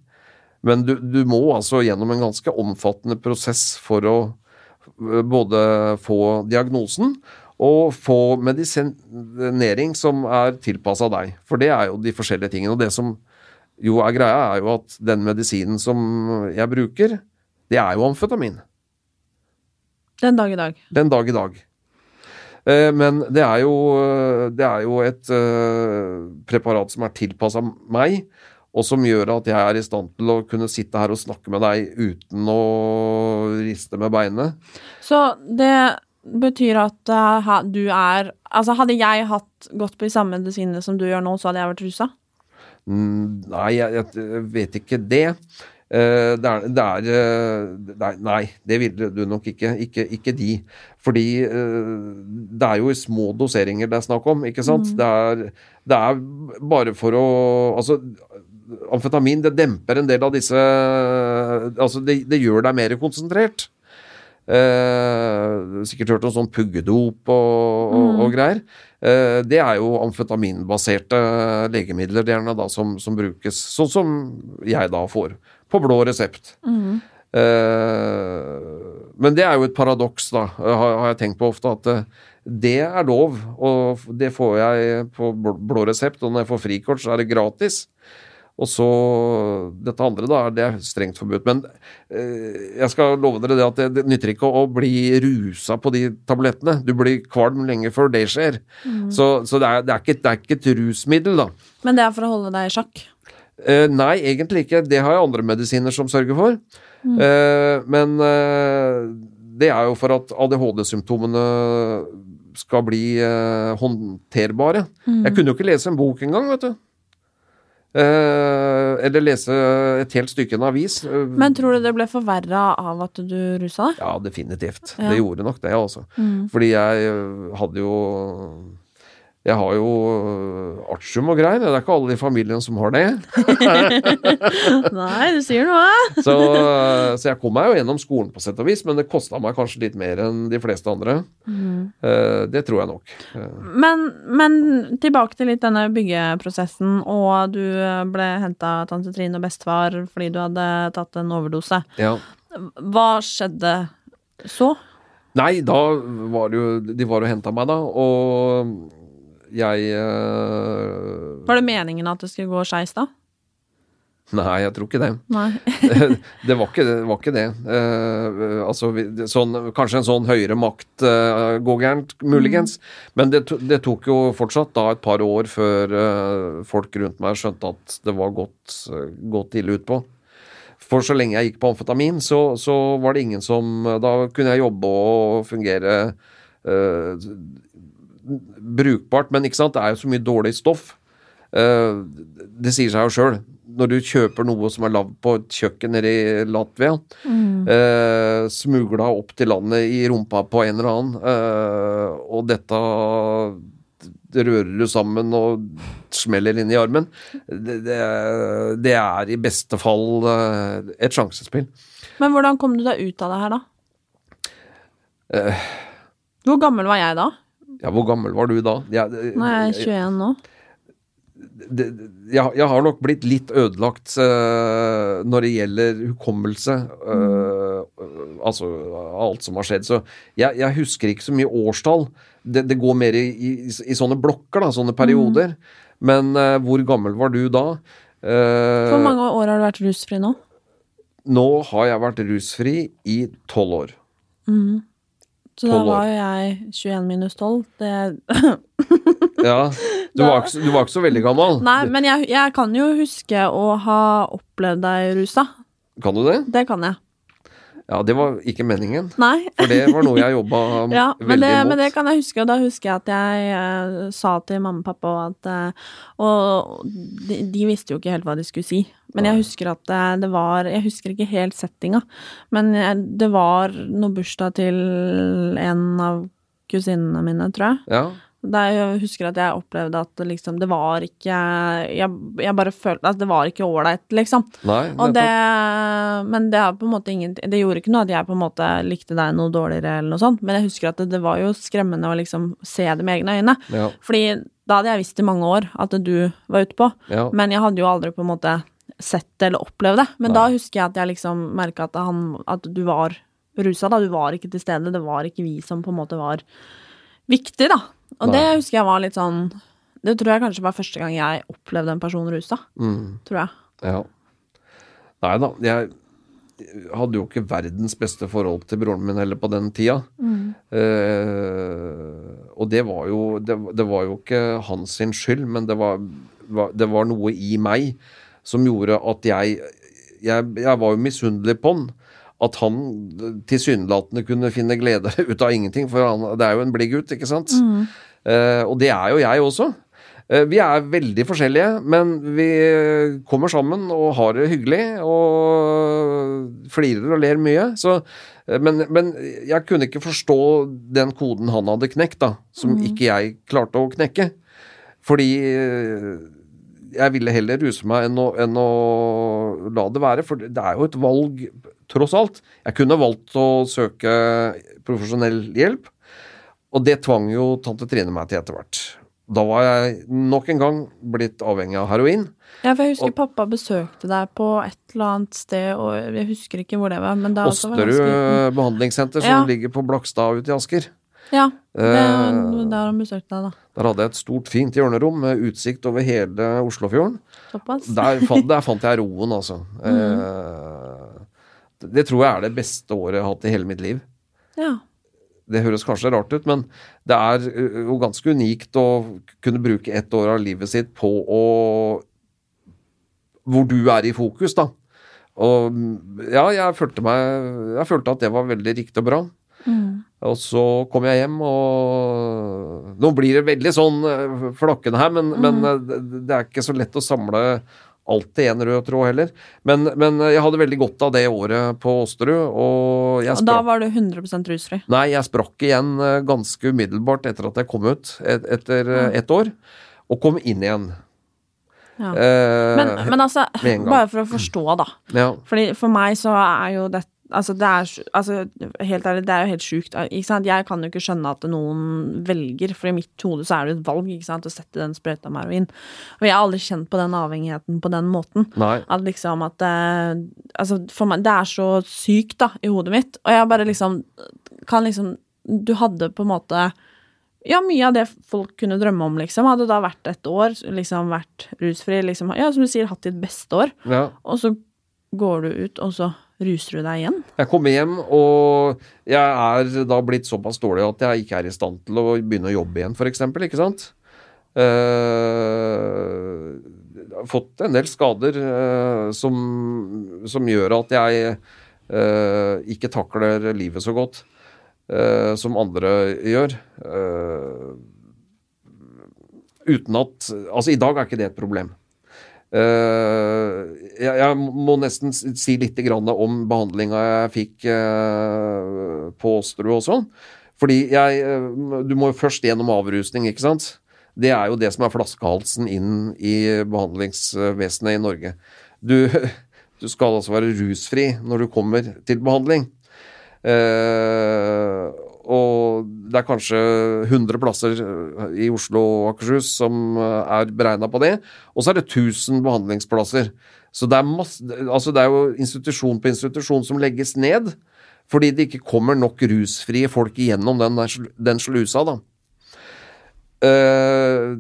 Men du, du må altså gjennom en ganske omfattende prosess for å eh, både få diagnosen og få medisinering som er tilpassa deg. For det er jo de forskjellige tingene. Og det som jo er greia, er jo at den medisinen som jeg bruker, det er jo amfetamin. Den dag i dag. Den dag i dag. Eh, Men det er jo, det er jo et eh, preparat som er tilpassa meg, og som gjør at jeg er i stand til å kunne sitte her og snakke med deg uten å riste med beinet. Så det betyr at uh, du er Altså, hadde jeg hatt gått på de samme medisinene som du gjør nå, så hadde jeg vært rusa? Mm, Nei, jeg, jeg vet ikke det. Uh, Det er, det er uh, Nei, det ville du nok ikke. Ikke, ikke de. Fordi det er jo i små doseringer det er snakk om, ikke sant? Det, er, det er bare for å Altså, amfetamin det demper en del av disse Altså, det, det gjør deg mer konsentrert. Eh, sikkert hørt om sånn puggedop og, og, og greier. Eh, det er jo amfetaminbaserte legemidler, det er gjerne da som, som brukes sånn som jeg da får, på blå resept. Eh, men det er jo et paradoks, da, har, har jeg tenkt på ofte, at eh, det er lov, og det får jeg på blå resept, og når jeg får frikort, så er det gratis. Og så dette andre, da, det er strengt forbudt. Men eh, jeg skal love dere det at det, det nytter ikke å, å bli rusa på de tablettene. Du blir kvalm lenge før det skjer. Så, så det, er, det, er ikke, det er ikke et rusmiddel, da. Men det er for å holde deg i sjakk. Eh, nei, egentlig ikke. Det har jeg andre medisiner som sørger for. Eh, men eh, det er jo for at ADHD-symptomene skal bli eh, håndterbare. Jeg kunne jo ikke lese en bok engang, vet du. Eh, eller lese et helt stykke i en avis. Eh, Men tror du det ble forverra av at du rusa deg? ja, definitivt. Ja. Det gjorde nok det, altså. Fordi jeg øh, hadde jo Jeg har jo øh, artium og greier. Det er ikke alle i familien som har det. Nei, du sier noe. Så, øh, så jeg kom meg jo gjennom skolen på sett og vis, men det kosta meg kanskje litt mer enn de fleste andre. Mm. det tror jeg nok. Men, men tilbake til litt denne byggeprosessen, og du ble henta av tante Trine og bestefar fordi du hadde tatt en overdose. ja. Hva skjedde så? Nei, da var det jo De var og henta meg, da, og jeg uh... Var det meningen at det skulle gå skeis da? Nei, jeg tror ikke det. Det var ikke det. Var ikke det. Uh, altså, sånn, kanskje en sånn høyere makt uh, går gærent, muligens. Men det, det tok jo fortsatt da et par år før uh, folk rundt meg skjønte at det var gått, uh, gått ille utpå. For så lenge jeg gikk på amfetamin, så, så var det ingen som Da kunne jeg jobbe og fungere brukbart, men ikke sant, det er jo så mye dårlig stoff. Uh, det sier seg jo sjøl. Når du kjøper noe som er lagd på et kjøkken nede i Latvia, eh, smugla opp til landet i rumpa på en eller annen, uh, og dette det rører du sammen og smeller inn i armen, det, det, det er i beste fall et sjansespill. Men hvordan kom du deg ut av det her, da? Hvor gammel var jeg da? Ja, hvor gammel var du da? Jeg, Nå er jeg 21 nå. det, jeg, jeg har nok blitt litt ødelagt uh, når det gjelder hukommelse. eh, altså alt som har skjedd. Så jeg, jeg husker ikke så mye årstall. Det, det går mer i, i, i sånne blokker, da, sånne perioder. Men eh, hvor gammel var du da? Hvor mange år har du vært rusfri nå? Nå har jeg vært rusfri i tolv år. Så da var jo jeg 21 minus 12. Det Ja, du var ikke, du var ikke så veldig gammel. Nei, men jeg, jeg kan jo huske å ha opplevd deg rusa. Kan du det? Det kan jeg. Ja, det var ikke meningen. Nei. For det var noe jeg jobba Ja, men veldig det, imot. men det kan jeg huske, og da husker jeg at jeg eh, sa til mamma og pappa at eh, Og de, de visste jo ikke helt hva de skulle si. Men jeg husker at det, det var Jeg husker ikke helt settinga, men jeg, det var noe bursdag til en av kusinene mine, tror jeg. Ja, Der jeg husker at jeg opplevde at liksom Det var ikke Jeg, jeg bare følte at det var ikke ålreit, liksom. nei, det, men det ingen Det gjorde ikke noe at jeg på en måte likte deg noe dårligere, eller noe sånt, men jeg husker at det, det var jo skremmende å liksom se det med egne øyne. Ja, Fordi da hadde jeg visst i mange år at du var ute på, ja. men jeg hadde jo aldri på en måte sett det eller opplevd det. Men Nei. da husker jeg at jeg liksom merka at, han- at du var rusa, da. Du var ikke til stede. Det var ikke vi som på en måte var viktig, da. Og det husker jeg var litt sånn Det tror jeg kanskje var første gang jeg opplevde en person rusa, Mm. tror jeg. Ja. Nei da, jeg hadde jo ikke verdens beste forhold til broren min heller på den tida. Eh, og det var jo det, det var jo ikke hans sin skyld, men det var, var, det var noe i meg som gjorde at jeg Jeg, jeg var jo misunnelig på han. At han tilsynelatende kunne finne glede ut av ingenting, for han, det er jo en blid gutt, ikke sant? Eh, og det er jo jeg også. Eh, Vi er veldig forskjellige, men vi kommer sammen og har det hyggelig. Og flirer og ler mye. Så, eh, men, men jeg kunne ikke forstå den koden han hadde knekt, da. Som ikke jeg klarte å knekke. Fordi jeg ville heller ruse meg enn å, enn å la det være, for det er jo et valg, tross alt. Jeg kunne valgt å søke profesjonell hjelp, og det tvang jo tante Trine meg til etter hvert. Da var jeg nok en gang blitt avhengig av heroin. Ja, for jeg husker Og- pappa besøkte deg på et eller annet sted, og jeg husker ikke hvor det var, men da Osterud behandlingssenter, som Ja. ligger på Blakstad ute i Asker. Ja, det, der har han besøkt deg, da. Der hadde jeg et stort, fint hjørnerom med utsikt over hele Oslofjorden. Der fant, der fant jeg roen, altså. Mm. Eh, det tror jeg er det beste året jeg har hatt i hele mitt liv. Ja. Det høres kanskje rart ut, men det er jo ganske unikt å kunne bruke ett år av livet sitt på å Hvor du er i fokus, da. Og ja, jeg følte meg Jeg følte at det var veldig riktig og bra. Mm. Og så kom jeg hjem, og Nå blir det veldig sånn flokkende flakkende her, men, men eh, det, er ikke så lett å samle alt i en rød tråd heller. Men, men jeg hadde veldig godt av det året på Åsterud, og jeg Og da var du 100% rusfri. Nei, jeg sprakk igjen eh, ganske umiddelbart etter at jeg kom ut, et, etter mm. ett år, og kom inn igjen. Ja. Eh, Men, men altså, bare for å forstå, da. ja. Fordi For meg så er jo det Altså, det er altså, Helt ærlig, det er jo helt sjukt. Sant? Jeg kan jo ikke skjønne at noen velger, for i mitt hode så er det et valg ikke sant? å sette den sprøyta med heroin. Og jeg har aldri kjent på den avhengigheten på den måten. Nei. At liksom at det, Altså, for meg Det er så sykt, da, i hodet mitt. Og jeg bare liksom kan liksom Du hadde på en måte ja, mye av det folk kunne drømme om, liksom. Hadde da vært et år, liksom vært rusfri, liksom. Ja, som du sier, hatt ditt beste år. Ja. Og så går du ut, og så ruser du deg igjen. Jeg kommer hjem, og jeg er da blitt såpass dårlig at jeg ikke er i stand til å begynne å jobbe igjen, f.eks. Ikke sant? Uh, fått en del skader uh, som, som gjør at jeg uh, ikke takler livet så godt som andre gjør. Uten at Altså, i dag er ikke det et problem. Eh, jeg, jeg må nesten si litt om behandlinga jeg fikk uh, på Åsterud også. Fordi jeg uh, Du må jo først gjennom avrusning, ikke sant? Det er jo det som er flaskehalsen inn i behandlingsvesenet i Norge. Du, du skal altså være rusfri når du kommer til behandling. Eh, og det er kanskje 100 plasser eh, i Oslo og Akershus som eh, er beregna på det. Og så er det 1000 behandlingsplasser. Så det er, masse, altså det er jo institusjon på institusjon som legges ned. Fordi det ikke kommer nok rusfrie folk igjennom den, der den slusa, da. Eh,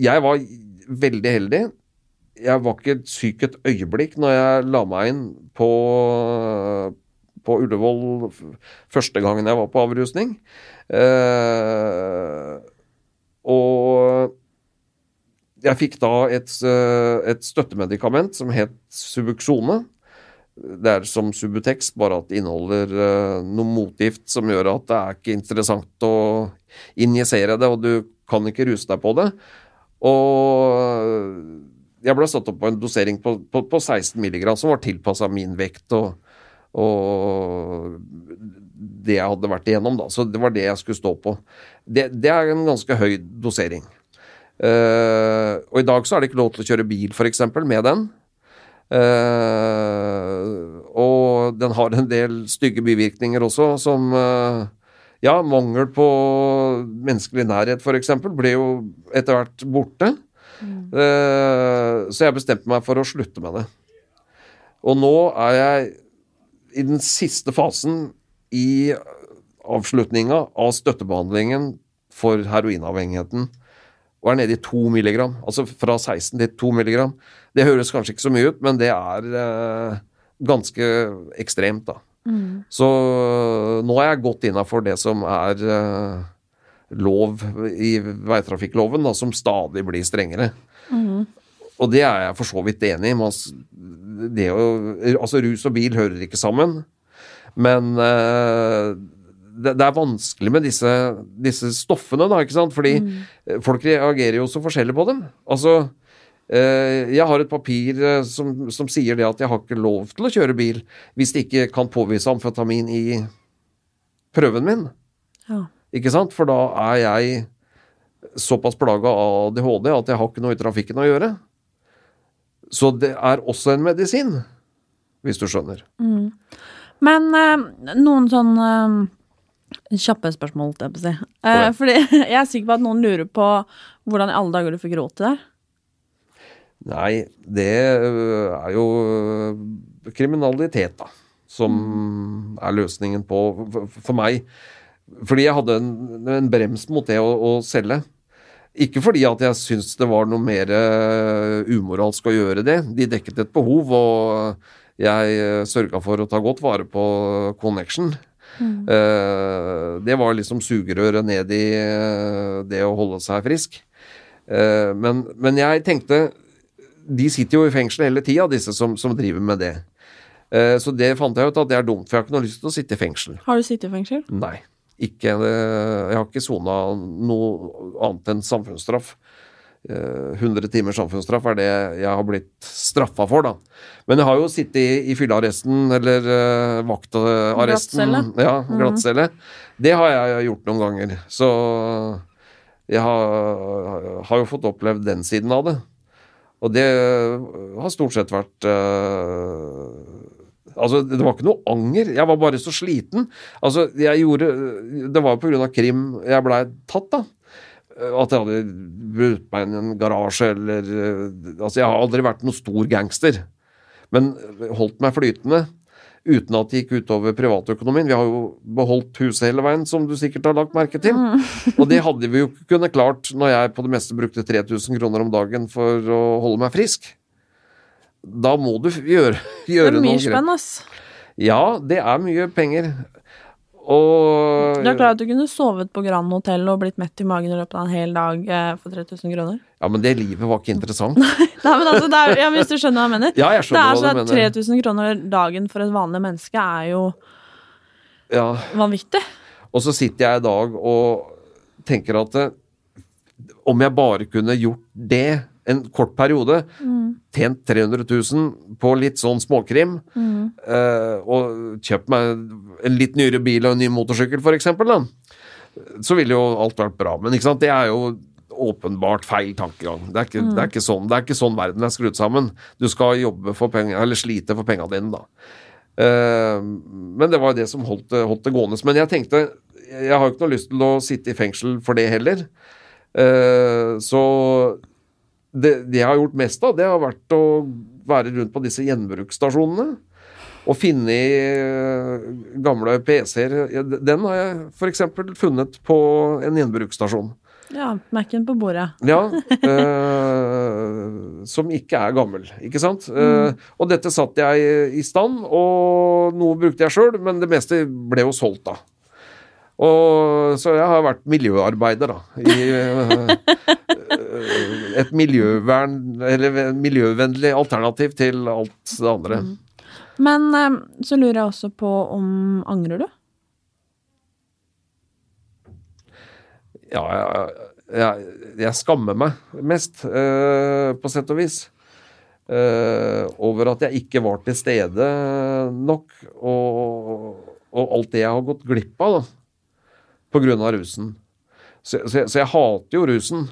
jeg var veldig heldig. Jeg var ikke syk et øyeblikk når jeg la meg inn på, på Ullevål første gangen jeg var på avrusning. Eh, og jeg fikk da et, et støttemedikament som het Subuksjone. Det er som Subutex, bare at det inneholder eh, noe motgift som gjør at det er ikke interessant å injisere det, og du kan ikke ruse deg på det. Og jeg ble satt opp på en dosering på, på, på 16 mg, som var tilpassa min vekt og, og det jeg hadde vært igjennom, da. Så det var det jeg skulle stå på. Det, det er en ganske høy dosering. Uh, og i dag så er det ikke lov til å kjøre bil, f.eks., med den. Uh, og den har en del stygge bivirkninger også, som uh, Ja, mangel på menneskelig nærhet, f.eks., ble jo etter hvert borte. Eh, så jeg bestemte meg for å slutte med det. Og nå er jeg i den siste fasen i avslutninga av støttebehandlingen for heroinavhengigheten og er nede i to milligram. Altså fra 16 til 2 milligram. Det høres kanskje ikke så mye ut, men det er eh, ganske ekstremt, da. Så nå er jeg godt innafor det som er eh, lov i veitrafikkloven, da, som stadig blir strengere. Og det er jeg for så vidt enig i. Altså rus og bil hører ikke sammen. Men uh, det, det er vanskelig med disse, disse stoffene, da, ikke sant? Fordi mm. folk reagerer jo så forskjellig på dem. Altså, uh, jeg har et papir eh, som, som sier det at jeg har ikke lov til å kjøre bil hvis det ikke kan påvise amfetamin i prøven min. Ja. Ikke sant? For da er jeg såpass plaga av ADHD at jeg har ikke noe i trafikken å gjøre. Så det er også en medisin, hvis du skjønner. Men eh, noen sånn eh, kjappe spørsmål, holdt jeg på å si. Eh, fordi jeg er sikker på at noen lurer på hvordan i alle dager du fikk råd til det. Nei, det øh, er jo øh, kriminalitet, da. Som er løsningen på for meg. Fordi jeg hadde en, en brems mot det å, å selge. Ikke fordi at jeg syntes det var noe mer øh, umoralsk å gjøre det. De dekket et behov, og jeg øh, sørga for å ta godt vare på Connection. Mm. det var liksom sugerøret ned i det å holde seg frisk. Eh, men, men jeg tenkte de sitter jo i fengsel hele tida, disse som, som driver med det. Eh, Så det fant jeg ut at det er dumt, for jeg har ikke noe lyst til å sitte i fengsel. Har du sittet i fengsel? Nei. Ikke, eh, jeg har ikke sona noe annet enn samfunnsstraff. Eh, 100 timers samfunnsstraff er det jeg har blitt straffa for, da. Men jeg har jo sittet i, i fyllearresten, eller uh, vaktarresten. Glattcelle. Ja, glattcelle. Det har jeg gjort noen ganger. Så jeg har, har jo fått opplevd den siden av det. Og det har stort sett vært øh, Altså, det var ikke noe anger. Jeg var bare så sliten. Altså, jeg gjorde Det var av krim jeg blei tatt, da. At jeg hadde brutt meg inn i en garasje eller øh, Altså, jeg har aldri vært noen stor gangster. Men holdt meg flytende uten at det gikk utover privatøkonomien. Vi har jo beholdt huset hele veien, som du sikkert har lagt merke til. Og det hadde vi jo ikke kunnet klart når jeg på det meste brukte 3000 kroner om dagen for å holde meg frisk. Da må du gjøre, Det er mye noen spenn, ass. Ja, det er mye penger. Og Du er klar at du kunne sovet på Grand Hotel og blitt mett i magen i løpet av en hel dag eh, for 3000 kroner? Ja, men det livet var ikke interessant. Nei, men altså, er, ja, Hvis du skjønner hva jeg mener? Ja, jeg skjønner er hva sånn du mener. 3000 kroner dagen for et vanlig menneske er jo Ja. vanvittig. Og så sitter jeg i dag og tenker at eh, om jeg bare kunne gjort det en kort periode, tjent 300 000 på litt sånn småkrim, eh, og kjøpt meg en litt nyere bil og en ny motorsykkel, eksempel, så ville jo alt vært bra. Men det er jo åpenbart feil tankegang. Det er ikke, det er sånn, det er ikke sånn verden er skrudd sammen. Du skal jobbe for penger, eller slite for penga dine, da. Eh, men det var jo det som holdt, det- holdt det gående. Men jeg tenkte Jeg har jo ikke noe lyst til å sitte i fengsel for det heller. Eh, så det, det jeg har gjort mest av, det har vært å være rundt på disse gjenbruksstasjonene. Og finne i eh, gamle PC-er. Den har jeg f.eks. funnet på en gjenbruksstasjon. Ja, Mac-en på bordet. Ja, eh, som ikke er gammel, ikke sant? Eh, og dette satt jeg i stand, og noe brukte jeg sjøl, men det meste ble jo solgt da. Og, så jeg har vært miljøarbeider, da. I eh, et miljøvern, eller miljøvennlig alternativ til alt det andre. Men eh, så lurer jeg også på om Angrer du? Ja, jeg, jeg, jeg skammer meg mest, øh, på sett og vis. Øh, over at jeg ikke var til stede nok, og, og alt det jeg har gått glipp av, da. Av rusen. Så, så, så jeg hater jo rusen.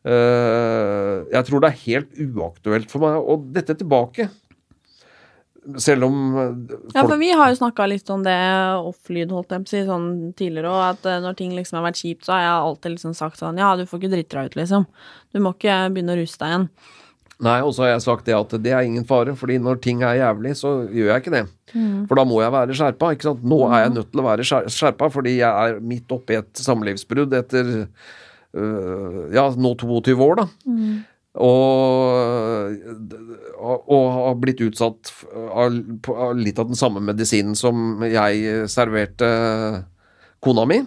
Eh, jeg tror det er helt uaktuelt for meg å dette tilbake. Selv om folk... Ja, for vi har jo snakka litt om det off-lyd, holdt jeg på å si, sånn tidligere òg, at eh, når ting liksom har vært kjipt, så har jeg alltid liksom sagt sånn Ja, du får ikke drite deg ut, liksom. Du må ikke begynne å ruse deg igjen. Nei, og så har jeg sagt det at det er ingen fare, fordi når ting er jævlig, så gjør jeg ikke det. For da må jeg være skjerpa, ikke sant. Nå er jeg nødt til å være skjerpa, fordi jeg er midt oppi et samlivsbrudd etter ja, nå 22 år, da. Og, og, og har blitt utsatt av, litt av den samme medisinen som jeg serverte kona mi.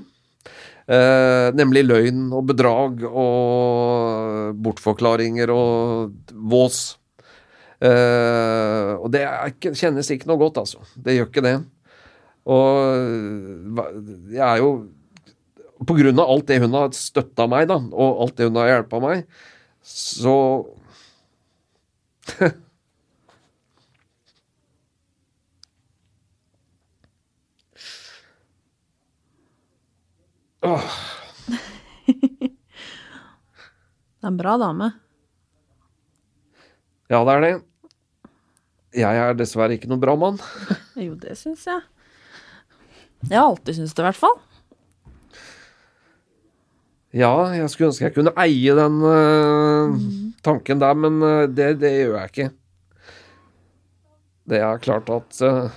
Eh, nemlig løgn og bedrag og bortforklaringer og vås. Eh, og det ikke, kjennes ikke noe godt, altså. Det gjør ikke det. Og jeg er jo På grunn av alt det hun har støtta meg, da, og alt det hun har hjelpa meg, så Åh. Det er en bra dame. Ja, det er det. Jeg er dessverre ikke noen bra mann. Jo, det syns jeg. Jeg har alltid syntes det, i hvert fall. Ja, jeg skulle ønske jeg kunne eie den uh, tanken der, men uh, det, det gjør jeg ikke. Det er klart at uh,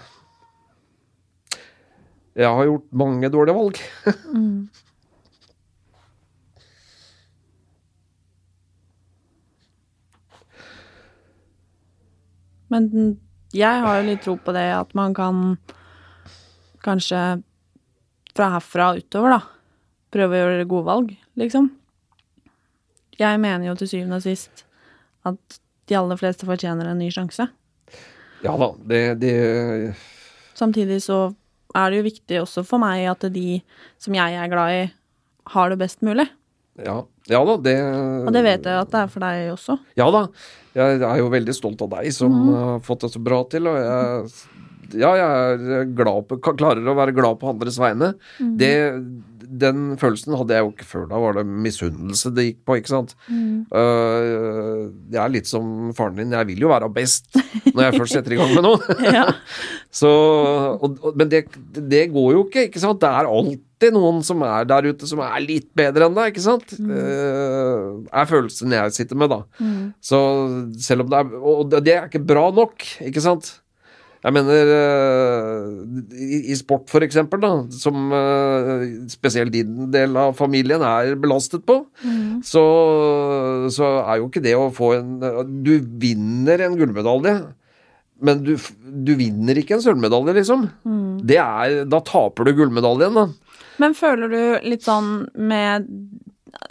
jeg har gjort mange dårlige valg. Men jeg har jo litt tro på det at man kan kanskje fra herfra og utover, da, prøve å gjøre gode valg, liksom. Jeg mener jo til syvende og sist at de aller fleste fortjener en ny sjanse. Ja da, det, det Samtidig så er det jo viktig også for meg at de som jeg er glad i, har det best mulig. Ja, ja da, det Og det vet jeg at det er for deg også. Ja da. Jeg er jo veldig stolt av deg som har fått det så bra til, og jeg ja, jeg er glad på, klarer å være glad på andres vegne. Det, den følelsen hadde jeg jo ikke før. Da var det misunnelse det gikk på, ikke sant. Uh, jeg er litt som faren din. Jeg vil jo være best når jeg først setter i gang med noe. Ja. Så, og, og, men det, det går jo ikke, ikke sant. Det er alltid noen som er der ute som er litt bedre enn deg, ikke sant. Uh, er følelsen jeg sitter med, da. Så selv om det er Og det er ikke bra nok, ikke sant. Jeg mener uh, i, sport, for eksempel, da, som uh, spesielt din del av familien er belastet på, mm. så, så, er jo ikke det å få en Du vinner en gullmedalje, men du, du vinner ikke en sølvmedalje, liksom. Mm. Det er Da taper du gullmedaljen, da. Men føler du litt sånn med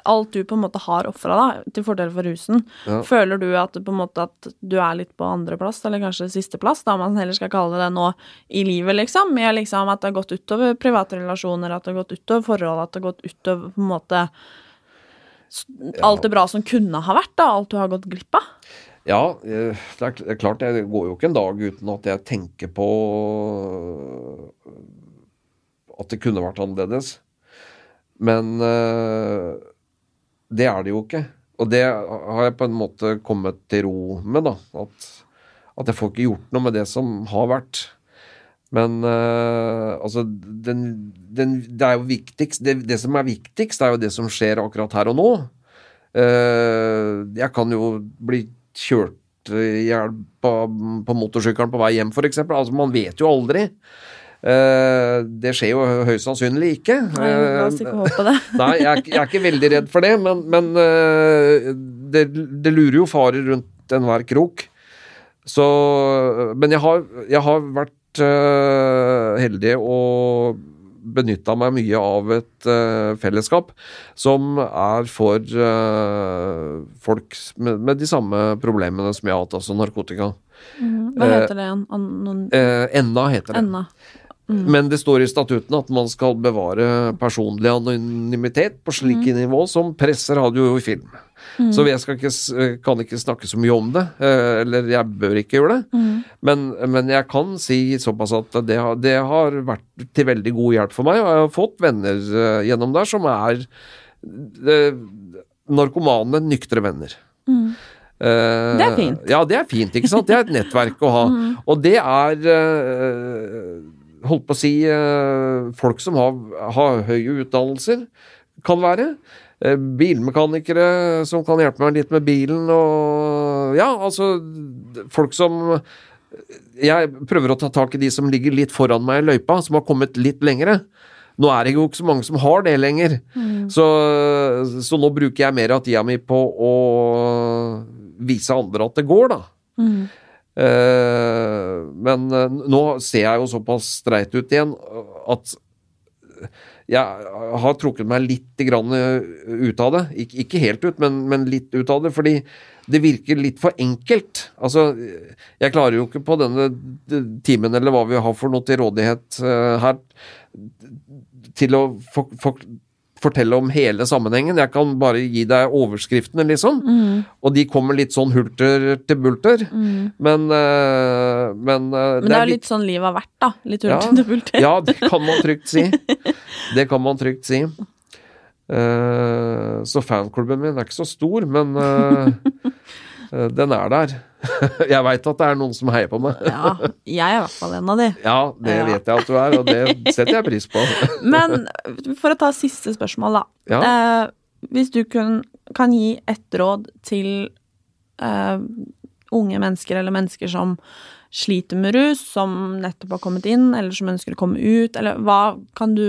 alt du på en måte har ofra, til fordel for rusen, ja. føler du at, måte at du er litt på andreplass, eller kanskje sisteplass, da man heller skal kalle det nå, i livet, liksom? Med liksom at det har gått utover private relasjoner, at det har gått utover forhold, at det har gått utover på en måte alt det bra som kunne ha vært, da, alt du har gått glipp av? Ja, det er klart, det går jo ikke en dag uten at jeg tenker på at det kunne vært annerledes. Men uh, det er det jo ikke. Og det har jeg på en måte kommet til ro med, da. At, at jeg får ikke gjort noe med det som har vært. Men uh, altså den, den, Det er jo viktigst det, det, som er viktigst, er jo det som skjer akkurat her og nå. Uh, jeg kan jo bli kjørt i hjel på, på motorsykkelen på vei hjem, f.eks. Altså, man vet jo aldri. Uh, det skjer jo høyst sannsynlig ikke. Nei, La oss ikke håpe det. Nei, jeg jeg er, ikke veldig redd for det, men, men uh, det, det, lurer jo farer rundt enhver krok. Så Men jeg har, jeg har vært heldig og benytta meg mye av et fellesskap som er for folk med, med, de samme problemene som jeg har hatt, altså narkotika. Mm. Hva heter det igjen? Anon... Enna heter det. Enna. Mm. Men det står i statuten at man skal bevare personlig anonymitet på slike mm. nivå som presse, radio og film. Mm. Så jeg ikke, kan ikke snakke så mye om det, eh, eller jeg bør ikke gjøre det. Mm. Men, men, jeg kan si såpass at det har, det har, vært til veldig god hjelp for meg, og jeg har fått venner eh, gjennom der som er eh, narkomane, nyktre venner. Uh, det er fint. Ja, det er fint, ikke sant. Det er et nettverk å ha. Mm. Og det er uh, holdt på å si eh, folk som har, har høye utdannelser, kan være. Eh, bilmekanikere som kan hjelpe meg litt med bilen og Ja, altså Folk som Jeg prøver å ta tak i de som ligger litt foran meg i løypa, som har kommet litt lengre. Nå er det jo ikke så mange som har det lenger, mm. så, så, nå bruker jeg mer av tida mi på å vise andre at det går, da. Mm. Eh, men eh, nå ser jeg jo såpass streit ut igjen at jeg har trukket meg litt ut av det. Ikke helt ut, men, men, litt ut av det. Fordi det virker litt for enkelt. Altså, jeg klarer jo ikke på denne timen eller hva vi har for noe til rådighet her, til å for, for, fortelle om hele sammenhengen. Jeg kan bare gi deg overskriftene, liksom. Mm. Og de kommer litt sånn hulter til bulter. Mm. Men, uh, men, uh, men det, er litt sånn livet har vært, da. Litt hulter ja, til bulter. ja, det kan man trygt si. Det kan man trygt si. Uh, så fanklubben min er ikke så stor, men den er der. jeg veit at det er noen som heier på meg. Ja, jeg er i hvert fall en av de. Ja, det Ja. vet jeg at du er, og det setter jeg pris på. Men for å ta siste spørsmål, da. Ja. Eh, hvis du kun, kan gi ett råd til eh, unge mennesker, eller mennesker som sliter med rus, som nettopp har kommet inn, eller som ønsker å komme ut, eller hva kan du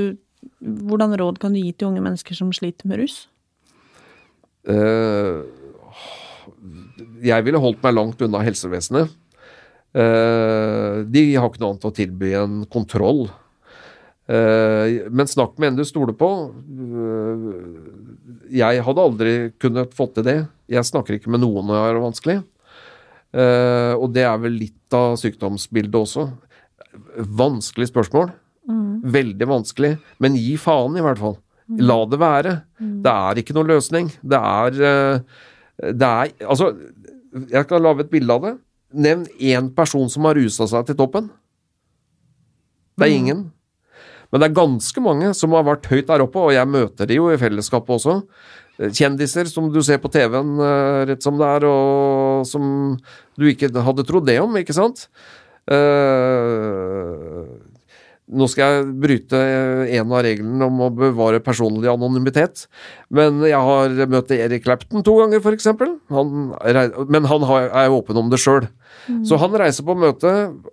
Hvordan råd kan du gi til unge mennesker som sliter med rus? Eh, jeg ville holdt meg langt unna helsevesenet. Eh, de har ikke noe annet å tilby enn kontroll. Eh, men snakk med en du stoler på. Eh, jeg hadde aldri kunnet fått til det. Jeg snakker ikke med noen når jeg har det vanskelig. Og det er vel litt av sykdomsbildet også. Vanskelig spørsmål. Veldig vanskelig. Men gi faen, i hvert fall. La det være. Det er ikke noen løsning. Det er Det er Altså, jeg kan lage et bilde av det. Nevn én person som har rusa seg til toppen. Det er ingen. Men det er ganske mange som har vært høyt der oppe, og jeg møter de jo i fellesskapet også. Kjendiser som du ser på TV-en eh, rett som det er, og som du ikke hadde trodd det om, ikke sant? Eh, nå skal jeg bryte en av reglene om å bevare personlig anonymitet. Men jeg har møtt Erik Clapton to ganger, eksempel. Men han er åpen om det sjøl. Så han reiser på møte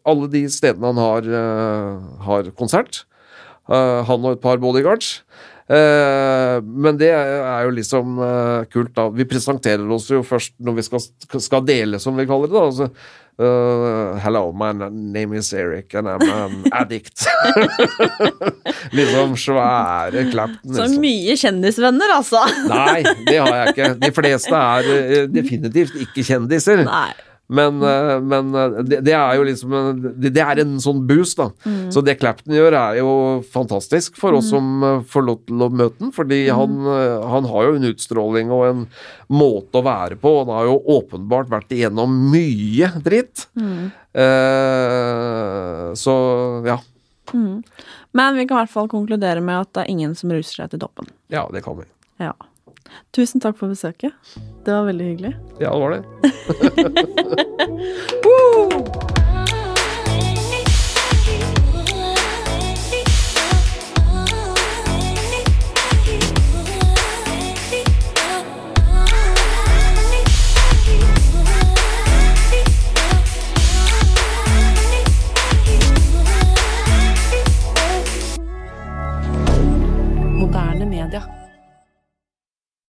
alle de stedene han har, eh, har konsert. Eh, han og et par bodyguards. Eh, men det er jo liksom eh, kult, da. Vi presenterer oss jo først når vi skal, skal dele, som vi kaller det. da. Altså, eh, hello, my name is Eric, and I'm an addict. liksom svære Clapton. Så liksom. mye kjendisvenner, altså! Nei, det har jeg ikke. De fleste er eh, definitivt ikke kjendiser. Nei. Men, eh, men eh, det, det er jo liksom det, det er en sånn boost, da. Så det Clapton gjør, er jo fantastisk for oss som eh, får lov til å møte den. Fordi han, eh, han har jo en utstråling og en måte å være på. Han har jo åpenbart vært igjennom mye dritt. Eh, så ja. Men vi kan i hvert fall konkludere med at det er ingen som ruser seg til toppen. Ja, det kan vi. Ja. Tusen takk for besøket. Det var veldig hyggelig. Ja, det var det. moderne media.